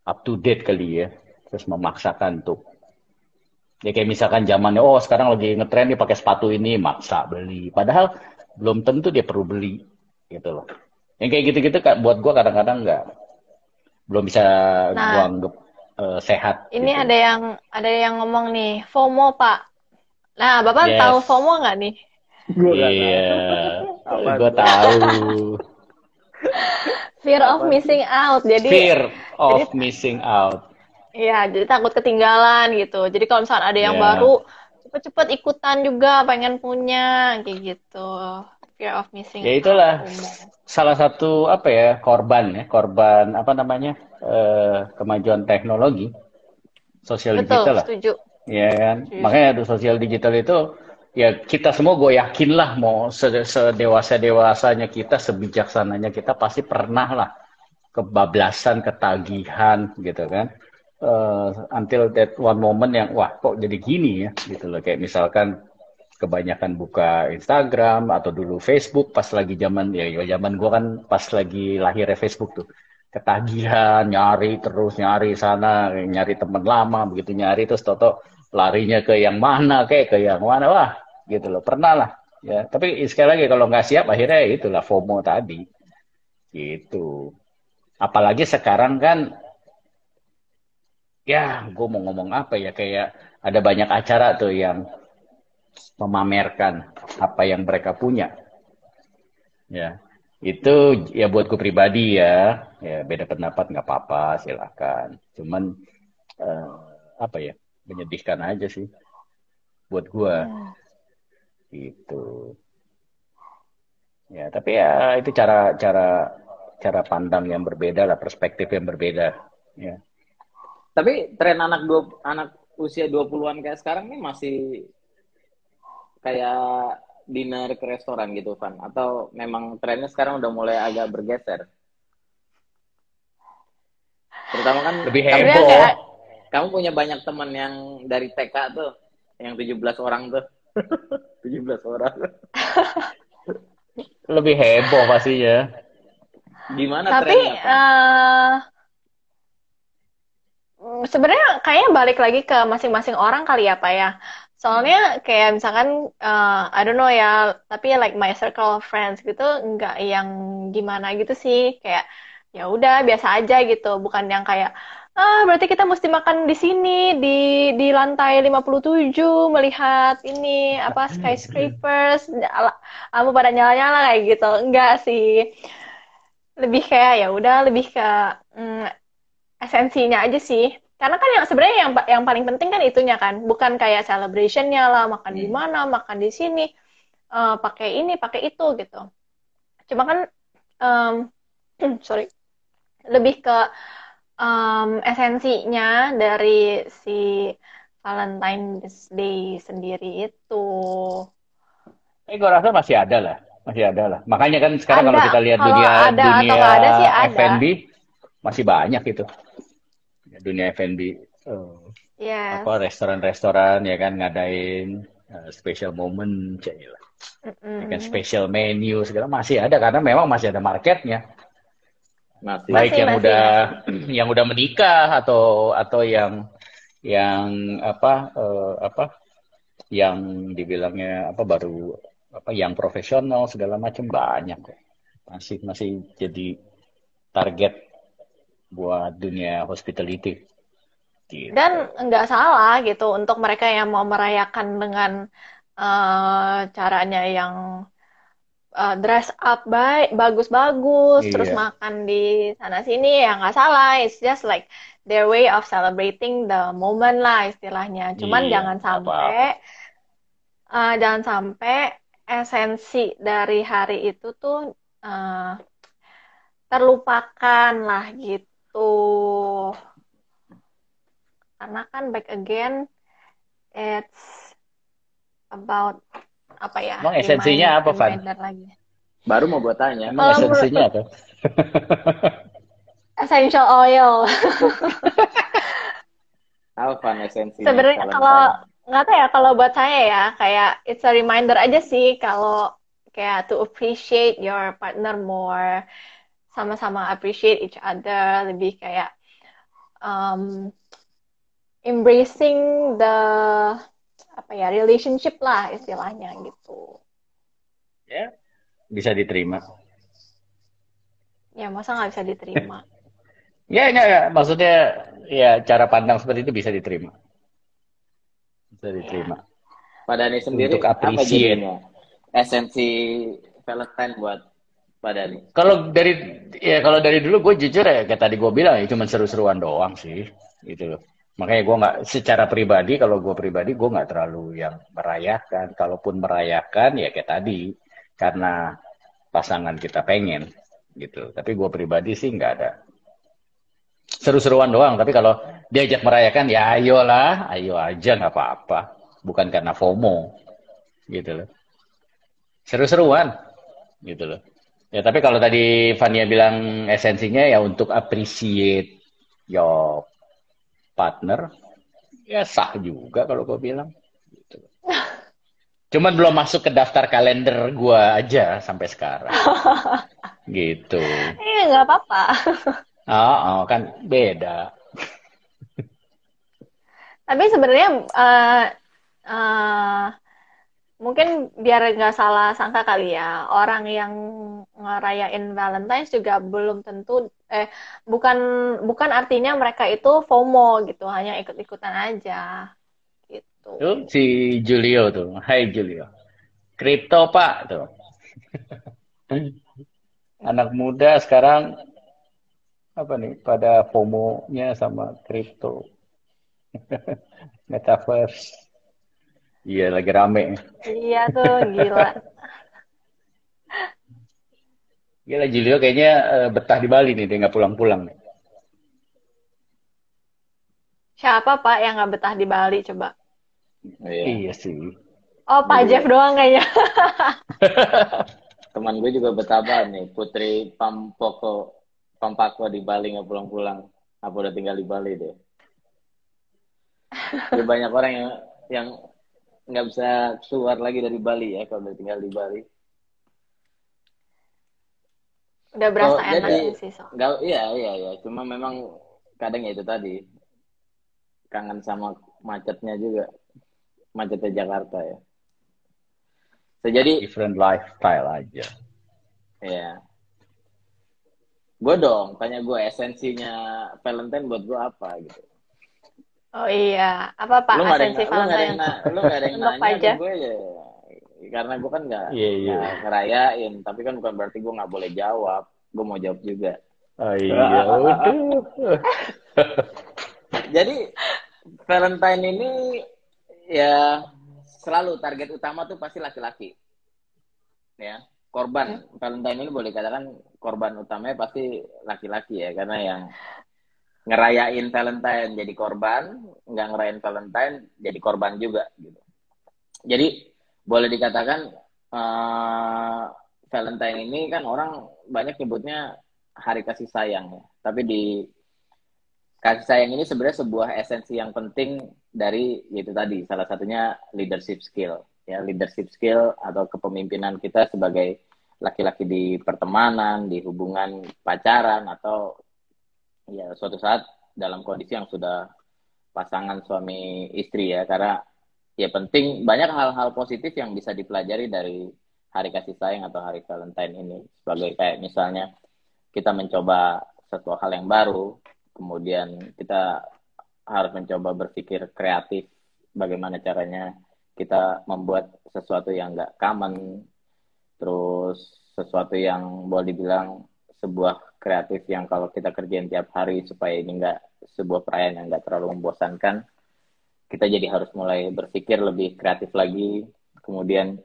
Up to date kali ya terus memaksakan tuh ya kayak misalkan zamannya oh sekarang lagi ngetren dia pakai sepatu ini maksa beli. Padahal belum tentu dia perlu beli gitu loh yang kayak gitu-gitu buat gua kadang-kadang nggak belum bisa nah, gua anggap uh, sehat ini gitu. ada yang ada yang ngomong nih FOMO pak Nah, Bapak yes. tahu FOMO nggak nih? Iya, gue tahu. Fear of missing out. Jadi Fear of jadi, missing out. Iya, jadi takut ketinggalan gitu. Jadi kalau misalnya ada yang yeah. baru, cepet-cepet ikutan juga, pengen punya, kayak gitu. Fear of missing ya, itulah out. salah satu apa ya korban ya, korban apa namanya uh, kemajuan teknologi sosial Betul, digital lah. Setuju ya kan yes. makanya sosial digital itu ya kita semua gue yakin lah mau sedewasa dewasanya kita sebijaksananya kita pasti pernah lah kebablasan ketagihan gitu kan uh, until that one moment yang wah kok jadi gini ya gitu loh kayak misalkan kebanyakan buka Instagram atau dulu Facebook pas lagi zaman ya, ya zaman gue kan pas lagi lahirnya Facebook tuh. Ketagihan nyari terus nyari sana nyari teman lama begitu nyari terus toto larinya ke yang mana kayak ke yang mana wah gitu loh. Pernah lah ya. Tapi sekali lagi kalau nggak siap akhirnya itulah FOMO tadi. Gitu. Apalagi sekarang kan ya gue mau ngomong apa ya kayak ada banyak acara tuh yang memamerkan apa yang mereka punya. Ya itu ya buat gue pribadi ya. Ya beda pendapat nggak apa-apa silahkan cuman uh, apa ya menyedihkan aja sih buat gua. Hmm. gitu. Ya tapi ya itu cara cara cara pandang yang berbeda lah perspektif yang berbeda ya. Tapi tren anak dua anak usia 20-an kayak sekarang nih masih kayak dinner ke restoran gitu kan atau memang trennya sekarang udah mulai agak bergeser terutama kan lebih heboh kamu punya banyak teman yang dari TK tuh, yang 17 orang tuh. [laughs] 17 orang. [laughs] Lebih heboh pastinya. Gimana Tapi uh, sebenarnya kayaknya balik lagi ke masing-masing orang kali ya Pak ya. Soalnya kayak misalkan uh, I don't know ya, tapi like my circle of friends gitu nggak yang gimana gitu sih, kayak ya udah biasa aja gitu, bukan yang kayak ah berarti kita mesti makan di sini di di lantai 57 melihat ini apa skyscrapers kamu pada nyala-nyala kayak gitu. Enggak sih. Lebih kayak ya udah lebih ke mm, esensinya aja sih karena kan yang sebenarnya yang yang paling penting kan itunya kan bukan kayak celebrationnya lah makan hmm. di mana makan di sini uh, pakai ini pakai itu gitu cuma kan um, [clears throat] sorry lebih ke um, esensinya dari si Valentine's Day sendiri itu. Eh, gue rasa masih ada lah, masih ada lah. Makanya kan sekarang ada. kalau kita lihat kalau dunia ada dunia ada sih ada. F&B masih banyak itu. Dunia F&B. Oh. Yes. Apa restoran-restoran ya kan ngadain uh, special moment, lah. Mm -hmm. ya kan special menu segala masih ada karena memang masih ada marketnya masih. Baik masih, yang masih, udah [clears throat] yang udah menikah atau atau yang yang apa uh, apa yang dibilangnya apa baru apa yang profesional segala macam banyak masih masih jadi target buat dunia hospitality. Gitu. dan nggak salah gitu untuk mereka yang mau merayakan dengan uh, caranya yang uh, dress up baik bagus-bagus iya. terus makan di sana sini ya nggak salah. It's just like their way of celebrating the moment lah istilahnya. Cuman iya, jangan sampai uh, jangan sampai esensi dari hari itu tuh uh, terlupakan lah gitu karena kan back again it's about apa ya emang esensinya apa Van? lagi. baru mau gue tanya emang esensinya apa? [laughs] essential oil. [laughs] Apa esensinya sebenarnya kalau nggak tahu ya kalau buat saya ya kayak it's a reminder aja sih kalau kayak to appreciate your partner more sama-sama appreciate each other lebih kayak um, embracing the apa ya relationship lah istilahnya gitu ya bisa diterima ya masa nggak bisa diterima [laughs] ya enggak, enggak maksudnya ya cara pandang seperti itu bisa diterima bisa diterima. Ya. Pak Dani sendiri Untuk appreciate. apa esensi Valentine buat Pak Dani? Kalau dari ya kalau dari dulu gue jujur ya kayak tadi gue bilang ya cuma seru-seruan doang sih gitu loh. Makanya gue nggak secara pribadi kalau gue pribadi gue nggak terlalu yang merayakan. Kalaupun merayakan ya kayak tadi karena pasangan kita pengen gitu. Tapi gue pribadi sih nggak ada seru-seruan doang. Tapi kalau diajak merayakan, ya ayolah, ayo aja nggak apa-apa. Bukan karena FOMO, gitu loh. Seru-seruan, gitu loh. Ya tapi kalau tadi Fania bilang esensinya ya untuk appreciate your partner, ya sah juga kalau gue bilang. Gitu. [laughs] Cuman belum masuk ke daftar kalender gue aja sampai sekarang. [laughs] gitu. Iya nggak apa-apa. [laughs] Oh, oh kan beda. Tapi sebenarnya uh, uh, mungkin biar nggak salah sangka kali ya orang yang ngerayain Valentine's juga belum tentu eh bukan bukan artinya mereka itu FOMO gitu hanya ikut-ikutan aja gitu. Tuh si Julio tuh, Hai Julio, kripto pak tuh. [laughs] Anak muda sekarang apa nih pada FOMO-nya sama kripto. [laughs] Metaverse. Iya, lagi rame. Iya tuh, gila. Gila, Julio kayaknya uh, betah di Bali nih, dia nggak pulang-pulang. Siapa Pak yang nggak betah di Bali, coba? Iya, iya sih. Oh, Pak Jeff doang kayaknya. [laughs] Teman gue juga betah banget nih, Putri Pampoko Pampako di Bali nggak pulang-pulang. Apa udah tinggal di Bali deh. [laughs] Jadi banyak orang yang yang nggak bisa keluar lagi dari Bali ya kalau udah tinggal di Bali. Udah berasa oh, enak sih so. Gak, iya iya iya. Cuma memang kadang ya itu tadi kangen sama macetnya juga macetnya Jakarta ya. So, jadi different lifestyle aja. Iya. Gue dong, tanya gue esensinya Valentine buat gue apa gitu. Oh iya, apa pak lu esensi ada, Valentine? Lu gak ada yang, nanya gue ya. Karena gue kan gak, yeah, yeah. gak ngerayain, tapi kan bukan berarti gue gak boleh jawab. Gue mau jawab juga. Oh iya, [laughs] Jadi Valentine ini ya selalu target utama tuh pasti laki-laki. Ya, korban hmm. Valentine ini boleh katakan korban utamanya pasti laki-laki ya karena yang ngerayain Valentine jadi korban nggak ngerayain Valentine jadi korban juga gitu. Jadi boleh dikatakan uh, Valentine ini kan orang banyak nyebutnya hari kasih sayang ya. Tapi di kasih sayang ini sebenarnya sebuah esensi yang penting dari yaitu tadi salah satunya leadership skill. Ya leadership skill atau kepemimpinan kita sebagai laki-laki di pertemanan, di hubungan pacaran atau ya suatu saat dalam kondisi yang sudah pasangan suami istri ya karena ya penting banyak hal-hal positif yang bisa dipelajari dari hari kasih sayang atau hari Valentine ini. Sebagai kayak misalnya kita mencoba satu hal yang baru kemudian kita harus mencoba berpikir kreatif bagaimana caranya kita membuat sesuatu yang nggak common terus sesuatu yang boleh dibilang sebuah kreatif yang kalau kita kerjain tiap hari supaya ini nggak sebuah perayaan yang nggak terlalu membosankan kita jadi harus mulai berpikir lebih kreatif lagi. Kemudian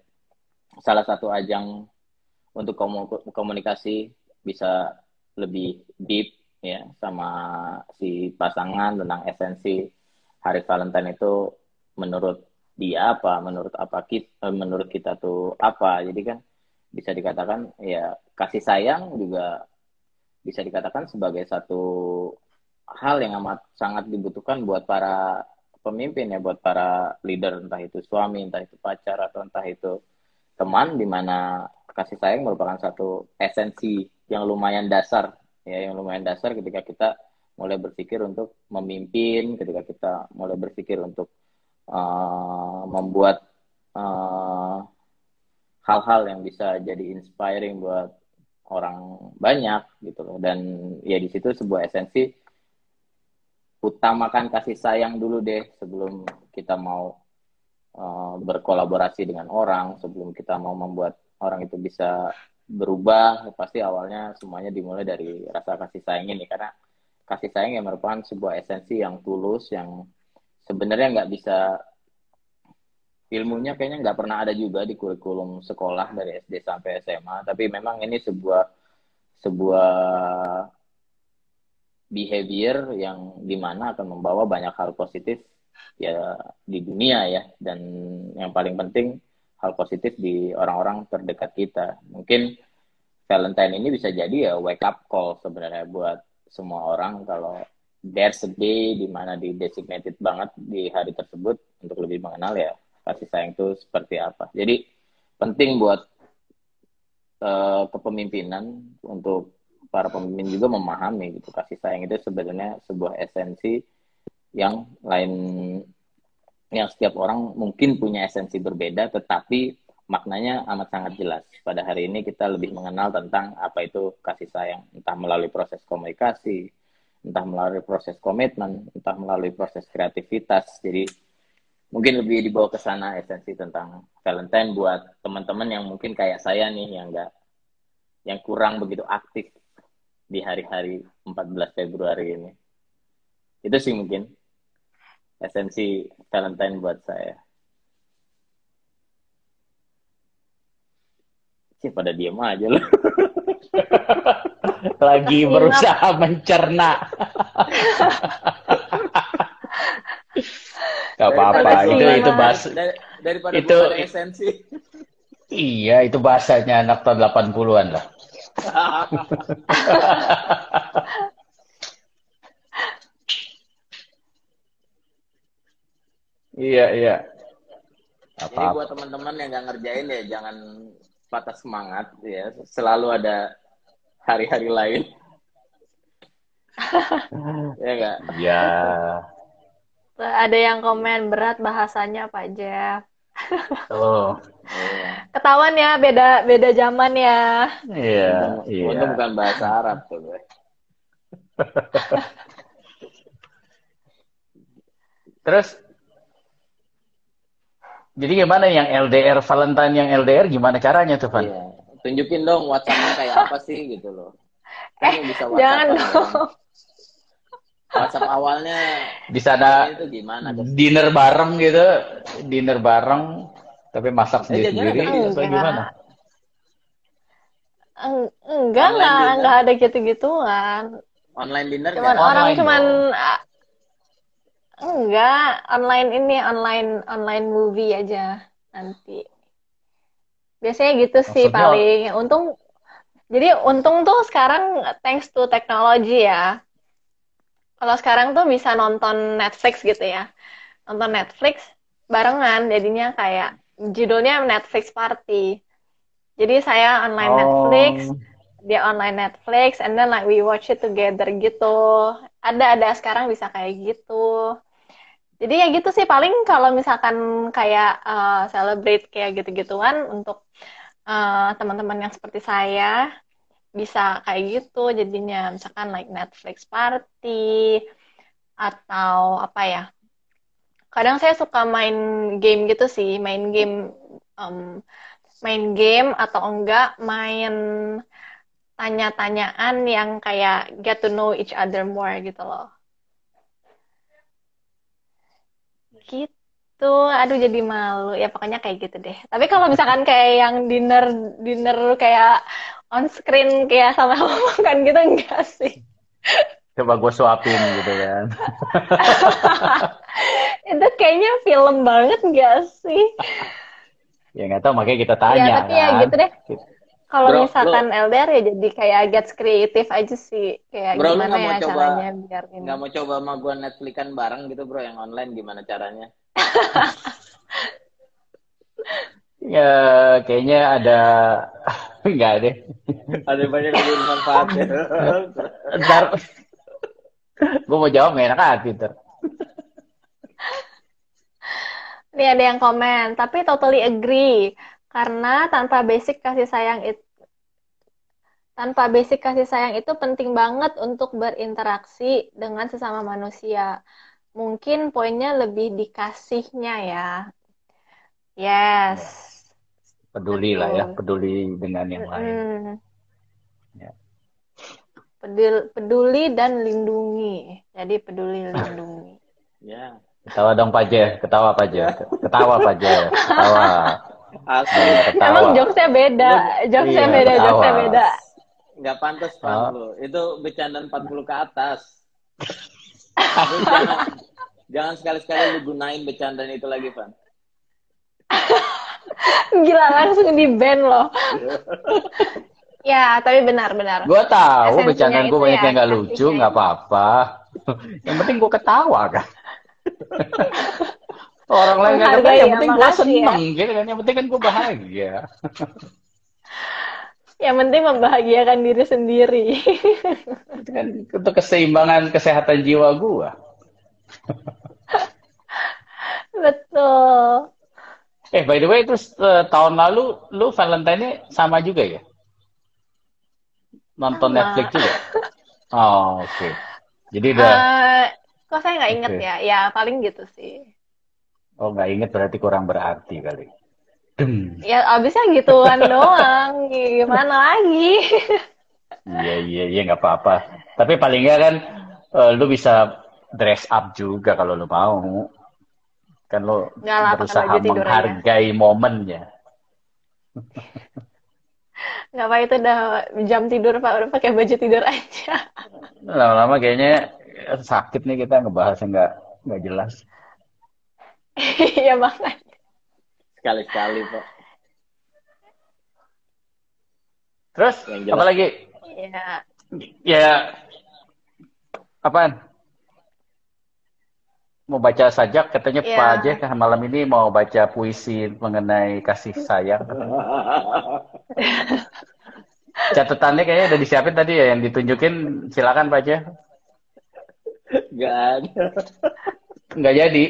salah satu ajang untuk komunikasi bisa lebih deep ya sama si pasangan tentang esensi hari Valentine itu menurut dia apa menurut apa kita eh, menurut kita tuh apa. Jadi kan bisa dikatakan ya kasih sayang juga bisa dikatakan sebagai satu hal yang amat sangat dibutuhkan buat para pemimpin ya buat para leader entah itu suami entah itu pacar atau entah itu teman di mana kasih sayang merupakan satu esensi yang lumayan dasar ya yang lumayan dasar ketika kita mulai berpikir untuk memimpin ketika kita mulai berpikir untuk uh, membuat uh, hal-hal yang bisa jadi inspiring buat orang banyak gitu loh. Dan ya di situ sebuah esensi utamakan kasih sayang dulu deh sebelum kita mau uh, berkolaborasi dengan orang sebelum kita mau membuat orang itu bisa berubah. Pasti awalnya semuanya dimulai dari rasa kasih sayang ini karena kasih sayang yang merupakan sebuah esensi yang tulus yang sebenarnya nggak bisa ilmunya kayaknya nggak pernah ada juga di kurikulum sekolah dari SD sampai SMA tapi memang ini sebuah sebuah behavior yang di mana akan membawa banyak hal positif ya di dunia ya. Dan yang paling penting hal positif di orang-orang terdekat kita. Mungkin Valentine ini bisa jadi ya wake up call sebenarnya buat semua orang kalau there's a day di mana di designated banget di hari tersebut untuk lebih mengenal ya kasih sayang itu seperti apa. Jadi penting buat uh, kepemimpinan untuk para pemimpin juga memahami gitu kasih sayang itu sebenarnya sebuah esensi yang lain yang setiap orang mungkin punya esensi berbeda tetapi maknanya amat sangat jelas. Pada hari ini kita lebih mengenal tentang apa itu kasih sayang, entah melalui proses komunikasi, entah melalui proses komitmen, entah melalui proses kreativitas. Jadi mungkin lebih dibawa ke sana esensi tentang Valentine buat teman-teman yang mungkin kayak saya nih yang enggak yang kurang begitu aktif di hari-hari 14 Februari ini. Itu sih mungkin esensi Valentine buat saya. Sih pada diem aja loh. [laughs] Lagi berusaha mencerna. [laughs] Gak apa-apa. Itu itu bahasa daripada itu esensi. Iya, itu bahasanya anak tahun 80-an lah. iya, iya. Apa Jadi buat teman-teman yang nggak ngerjain ya jangan patah semangat ya. Selalu ada hari-hari lain. [laughs] ya enggak? Ya. Ada yang komen berat bahasanya Pak Jeff. Oh. Ketahuan ya beda beda zaman ya. Iya, iya. Itu bukan bahasa Arab tuh, gue. Terus jadi gimana yang LDR Valentine yang LDR gimana caranya tuh, Van? Iya. Tunjukin dong WhatsApp-nya kayak apa sih gitu loh. Kan eh, bisa jangan dong. WhatsApp awalnya di sana itu gimana? Dinner bareng gitu, dinner bareng tapi masak sendiri sendiri atau gimana? Enggak lah, enggak ada gitu-gituan. Online dinner cuman kan? orang online cuman dong. enggak online ini online online movie aja nanti. Biasanya gitu sih Maksudnya, paling. Untung jadi untung tuh sekarang thanks to teknologi ya kalau sekarang tuh bisa nonton Netflix gitu ya. Nonton Netflix barengan jadinya kayak judulnya Netflix Party. Jadi saya online oh. Netflix dia online Netflix and then like we watch it together gitu. Ada ada sekarang bisa kayak gitu. Jadi ya gitu sih paling kalau misalkan kayak uh, celebrate kayak gitu-gituan untuk uh, teman-teman yang seperti saya bisa kayak gitu jadinya. Misalkan like Netflix party atau apa ya kadang saya suka main game gitu sih. Main game um, main game atau enggak main tanya-tanyaan yang kayak get to know each other more gitu loh. Gitu. Aduh jadi malu. Ya pokoknya kayak gitu deh. Tapi kalau misalkan kayak yang dinner dinner kayak on screen kayak sama [laughs] makan gitu enggak sih. Coba gue suapin gitu kan. [laughs] Itu kayaknya film banget gak sih? Ya nggak tahu makanya kita tanya ya tapi ya kan? ya gitu deh. Kalau misalkan bro. LDR ya jadi kayak gets kreatif aja sih. Kayak bro, gimana ya coba, caranya biar ini. nggak mau coba sama gue Netflixan bareng gitu bro yang online gimana caranya [laughs] ya kayaknya ada [laughs] enggak deh ada banyak yang bermanfaat ya. ntar gue mau jawab gak enak hati ntar Nih ada yang komen, tapi totally agree. Karena tanpa basic kasih sayang itu tanpa basic kasih sayang itu penting banget untuk berinteraksi dengan sesama manusia. Mungkin poinnya lebih dikasihnya ya. Yes. Peduli Betul. lah ya, peduli dengan yang lain. Hmm. Ya. Peduli, peduli dan lindungi. Jadi peduli lindungi. [laughs] ya. Ketawa dong Pak Je, ketawa Pak Je. Ketawa Pak Je, ketawa. Asli. Emang jokesnya beda, jokesnya iya, beda, jokesnya beda. Nggak pantas Pan oh. lu. Itu bercanda 40 ke atas. jangan, [laughs] jangan sekali-sekali lu gunain bercandaan itu lagi, Pan. [laughs] Gila langsung di band loh. [laughs] ya, tapi benar-benar. Gue tahu bercandaan gue banyak ya, yang nggak lucu, nggak apa-apa. [laughs] yang penting gue ketawa kan. [laughs] Orang lain nggak ngerti, yang penting gue seneng, ya. gitu kan. Yang penting kan gue bahagia. yang penting membahagiakan diri sendiri. Itu kan untuk keseimbangan kesehatan jiwa gue. Betul. Eh, by the way, terus uh, tahun lalu lu Valentine sama juga ya? Nonton sama. Netflix juga? Oh, oke. Okay. Jadi udah uh, Kok saya nggak inget okay. ya? Ya paling gitu sih. Oh nggak inget berarti kurang berarti kali. Dem. Ya abisnya gituan [laughs] doang. Gimana lagi? Iya iya iya nggak apa-apa. Tapi paling nggak kan uh, lu bisa dress up juga kalau lu mau. Kan lu Nggak berusaha menghargai momennya. Nggak apa itu udah jam tidur pak udah pakai baju tidur aja. Lama-lama kayaknya sakit nih kita ngebahas yang nggak nggak jelas. [laughs] Iya banget. Sekali-sekali pak. Terus apa lagi? Iya. Ya apaan? Mau baca sajak katanya ya. Pak Ajeh kan malam ini mau baca puisi mengenai kasih sayang. [laughs] Catatannya kayaknya udah disiapin tadi ya yang ditunjukin silakan Pak Ajeh. Gak ada. Nggak jadi.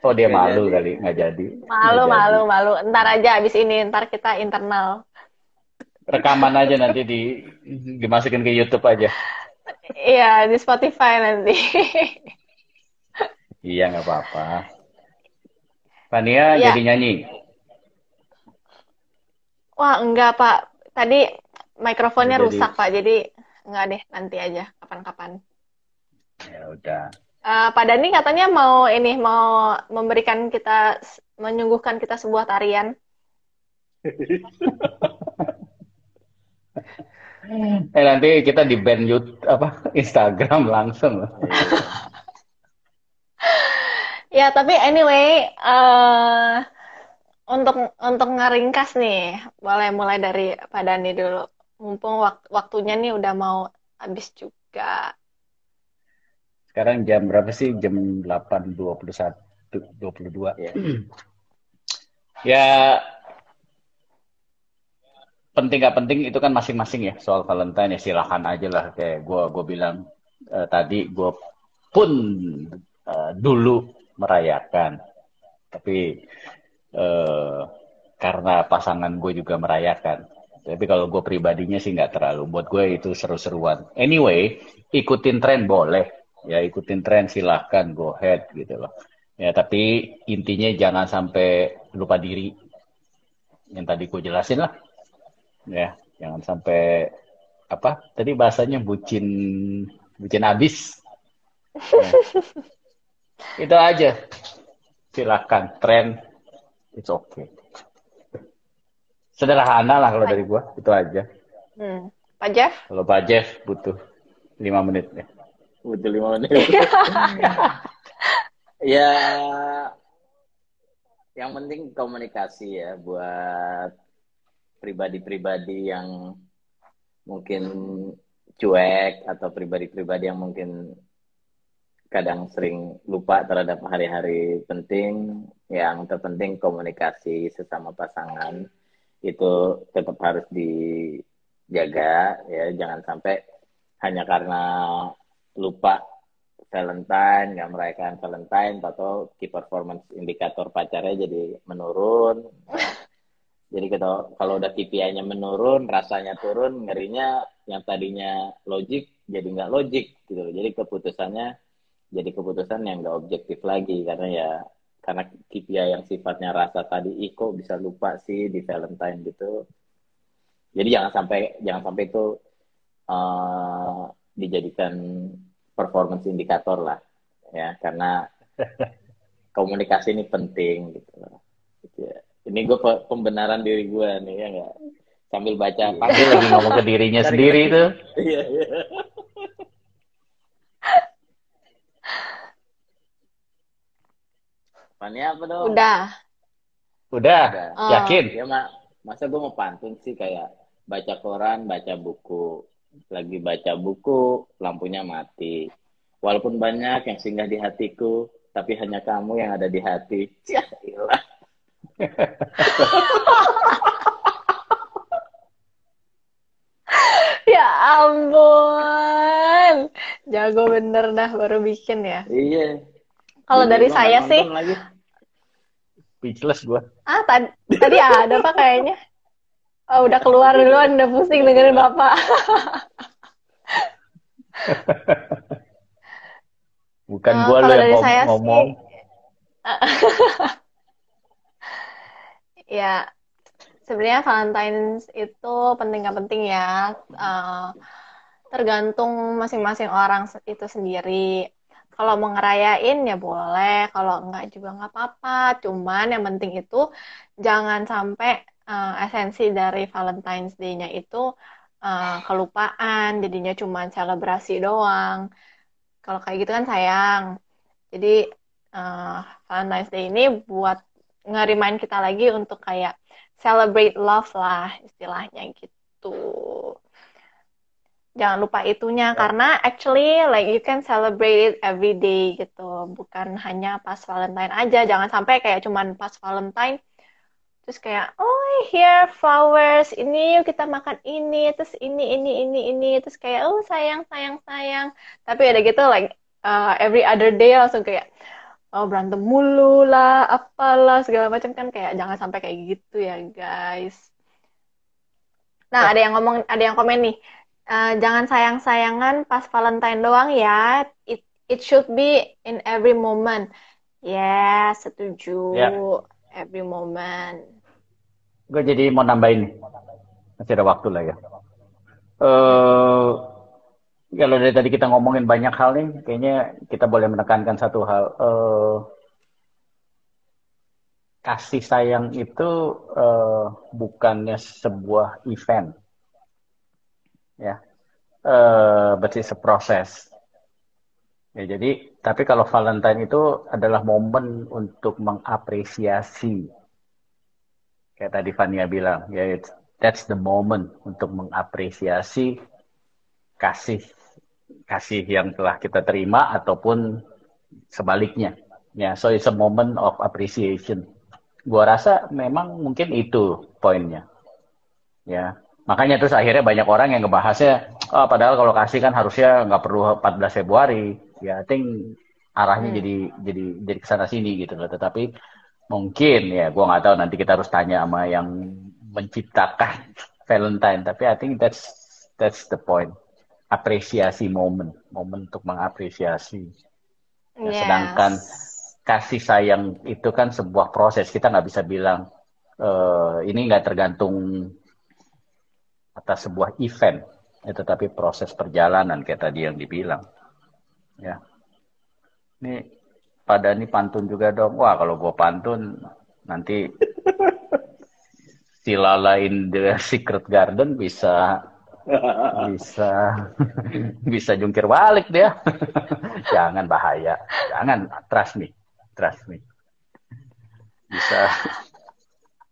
Oh dia gak malu jadi. kali, nggak jadi. Malu, gak malu, jadi. malu. Ntar aja abis ini, ntar kita internal. Rekaman aja nanti di dimasukin ke YouTube aja. Iya, di Spotify nanti. [laughs] iya, nggak apa-apa. Fania ya. jadi nyanyi? Wah, enggak, Pak. Tadi mikrofonnya jadi... rusak, Pak. Jadi enggak deh, nanti aja, kapan-kapan. Ya udah. Uh, Pak Dani katanya mau ini mau memberikan kita menyungguhkan kita sebuah tarian. [laughs] eh nanti kita di band YouTube apa Instagram langsung. [laughs] ya tapi anyway uh, untuk untuk ngeringkas nih boleh mulai dari Pak Dani dulu. Mumpung wakt waktunya nih udah mau habis juga. Sekarang jam berapa sih? Jam 8.21 22. Ya. ya penting gak penting itu kan masing-masing ya soal Valentine ya silahkan aja lah kayak gue gue bilang uh, tadi gue pun uh, dulu merayakan. Tapi uh, karena pasangan gue juga merayakan. Tapi kalau gue pribadinya sih nggak terlalu. Buat gue itu seru-seruan. Anyway, ikutin tren boleh. Ya ikutin tren silahkan, go ahead gitu loh. Ya tapi intinya jangan sampai lupa diri. Yang tadi gue jelasin lah. Ya, jangan sampai apa? Tadi bahasanya bucin bucin habis. [laughs] Ya. Itu aja. Silahkan tren, it's okay. Sederhana lah kalau dari gua itu aja. Hmm. Pak Jeff? Kalau Pak Jeff butuh lima menit ya. Butuh lima menit. [laughs] Ya yang penting komunikasi ya buat pribadi-pribadi yang mungkin cuek atau pribadi-pribadi yang mungkin kadang sering lupa terhadap hari-hari penting yang terpenting komunikasi sesama pasangan itu tetap harus dijaga ya. Jangan sampai hanya karena lupa Valentine nggak merayakan Valentine atau key performance indikator pacarnya jadi menurun. Jadi kalau kalau udah KPI-nya menurun rasanya turun ngerinya yang tadinya logik jadi nggak logik gitu jadi keputusannya jadi keputusan yang nggak objektif lagi karena ya karena KPI yang sifatnya rasa tadi iko bisa lupa sih di Valentine? gitu. Jadi jangan sampai jangan sampai itu uh, dijadikan performance indikator lah ya. Karena [laughs] komunikasi ini penting gitu. Gitu ya. ini gue pembenaran diri gue nih ya nggak? Sambil baca pasti lagi ngomong ke dirinya [laughs] sendiri itu iya, iya. Pannya apa dong? Udah. Udah, oh. yakin? Ya, mak masa gue mau pantun sih kayak baca koran, baca buku. Lagi baca buku, lampunya mati. Walaupun banyak yang singgah di hatiku, tapi hanya kamu yang ada di hati. Ya, ilah. [laughs] ya ampun. Jago bener dah baru bikin ya. Iya. Kalau dari saya sih, lagi. speechless gue. Ah tadi tadi ada apa kayaknya? Oh, udah keluar duluan, udah pusing dengerin bapak. [laughs] Bukan uh, gue loh yang ngom ngomong. Sih, [laughs] ya, sebenarnya Valentine's itu penting gak penting ya. Uh, tergantung masing-masing orang itu sendiri kalau mau ngerayain ya boleh kalau enggak juga nggak apa-apa. Cuman yang penting itu jangan sampai uh, esensi dari Valentine's Day-nya itu uh, kelupaan jadinya cuman selebrasi doang. Kalau kayak gitu kan sayang. Jadi uh, Valentine's Day ini buat ngerimain kita lagi untuk kayak celebrate love lah istilahnya gitu jangan lupa itunya yeah. karena actually like you can celebrate it every day gitu. Bukan hanya pas Valentine aja. Jangan sampai kayak cuman pas Valentine terus kayak oh here flowers. Ini yuk kita makan ini terus ini ini ini ini. Terus kayak oh sayang sayang sayang. Tapi ada gitu like uh, every other day langsung kayak oh berantem mulu lah apalah segala macam kan kayak jangan sampai kayak gitu ya guys. Nah yeah. ada yang ngomong ada yang komen nih uh, jangan sayang-sayangan pas Valentine doang ya. It it should be in every moment. Ya, yeah, setuju. Yeah. Every moment. Gue jadi mau nambahin Masih ada waktu lah ya. Uh, kalau dari tadi kita ngomongin banyak hal nih, kayaknya kita boleh menekankan satu hal. Uh, kasih sayang itu uh, bukannya sebuah event ya. Uh, but it's a process ya jadi tapi kalau Valentine itu adalah momen untuk mengapresiasi. Kayak tadi Fania bilang ya it's, that's the moment untuk mengapresiasi kasih kasih yang telah kita terima ataupun sebaliknya. Ya so it's a moment of appreciation. Gua rasa memang mungkin itu poinnya. Ya Makanya terus akhirnya banyak orang yang ngebahasnya, oh, padahal kalau kasih kan harusnya nggak perlu 14 Februari. Ya, I think arahnya hmm. jadi jadi jadi ke sana sini gitu loh. Tetapi mungkin ya gue nggak tahu nanti kita harus tanya sama yang menciptakan [laughs] Valentine. Tapi I think that's that's the point. Apresiasi momen, momen untuk mengapresiasi. Ya, yes. Sedangkan kasih sayang itu kan sebuah proses. Kita nggak bisa bilang uh, ini nggak tergantung atas sebuah event, ya, tetapi proses perjalanan kayak tadi yang dibilang. Ya. Ini pada ini pantun juga dong. Wah kalau gue pantun nanti si Lala in the [laughs] Secret Garden bisa bisa [laughs] bisa jungkir balik dia. [laughs] Jangan bahaya. Jangan trust me. Trust me. Bisa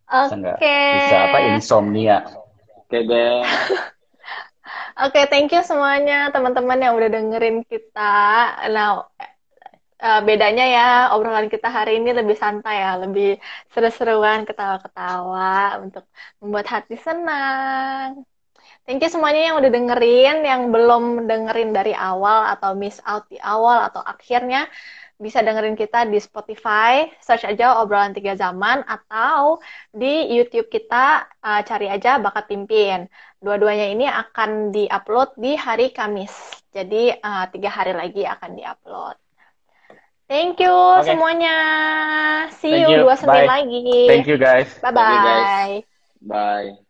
Oke. Okay. Bisa apa insomnia. Oke deh. [laughs] Oke, thank you semuanya teman-teman yang udah dengerin kita. Nah, uh, bedanya ya obrolan kita hari ini lebih santai ya, lebih seru-seruan, ketawa-ketawa untuk membuat hati senang. Thank you semuanya yang udah dengerin, yang belum dengerin dari awal atau miss out di awal atau akhirnya bisa dengerin kita di Spotify, search aja obrolan tiga zaman, atau di YouTube kita uh, cari aja bakat pimpin. Dua-duanya ini akan diupload di hari Kamis. Jadi uh, tiga hari lagi akan diupload. Thank you okay. semuanya. See you, you dua Senin lagi. Thank you guys. Bye bye. Bye.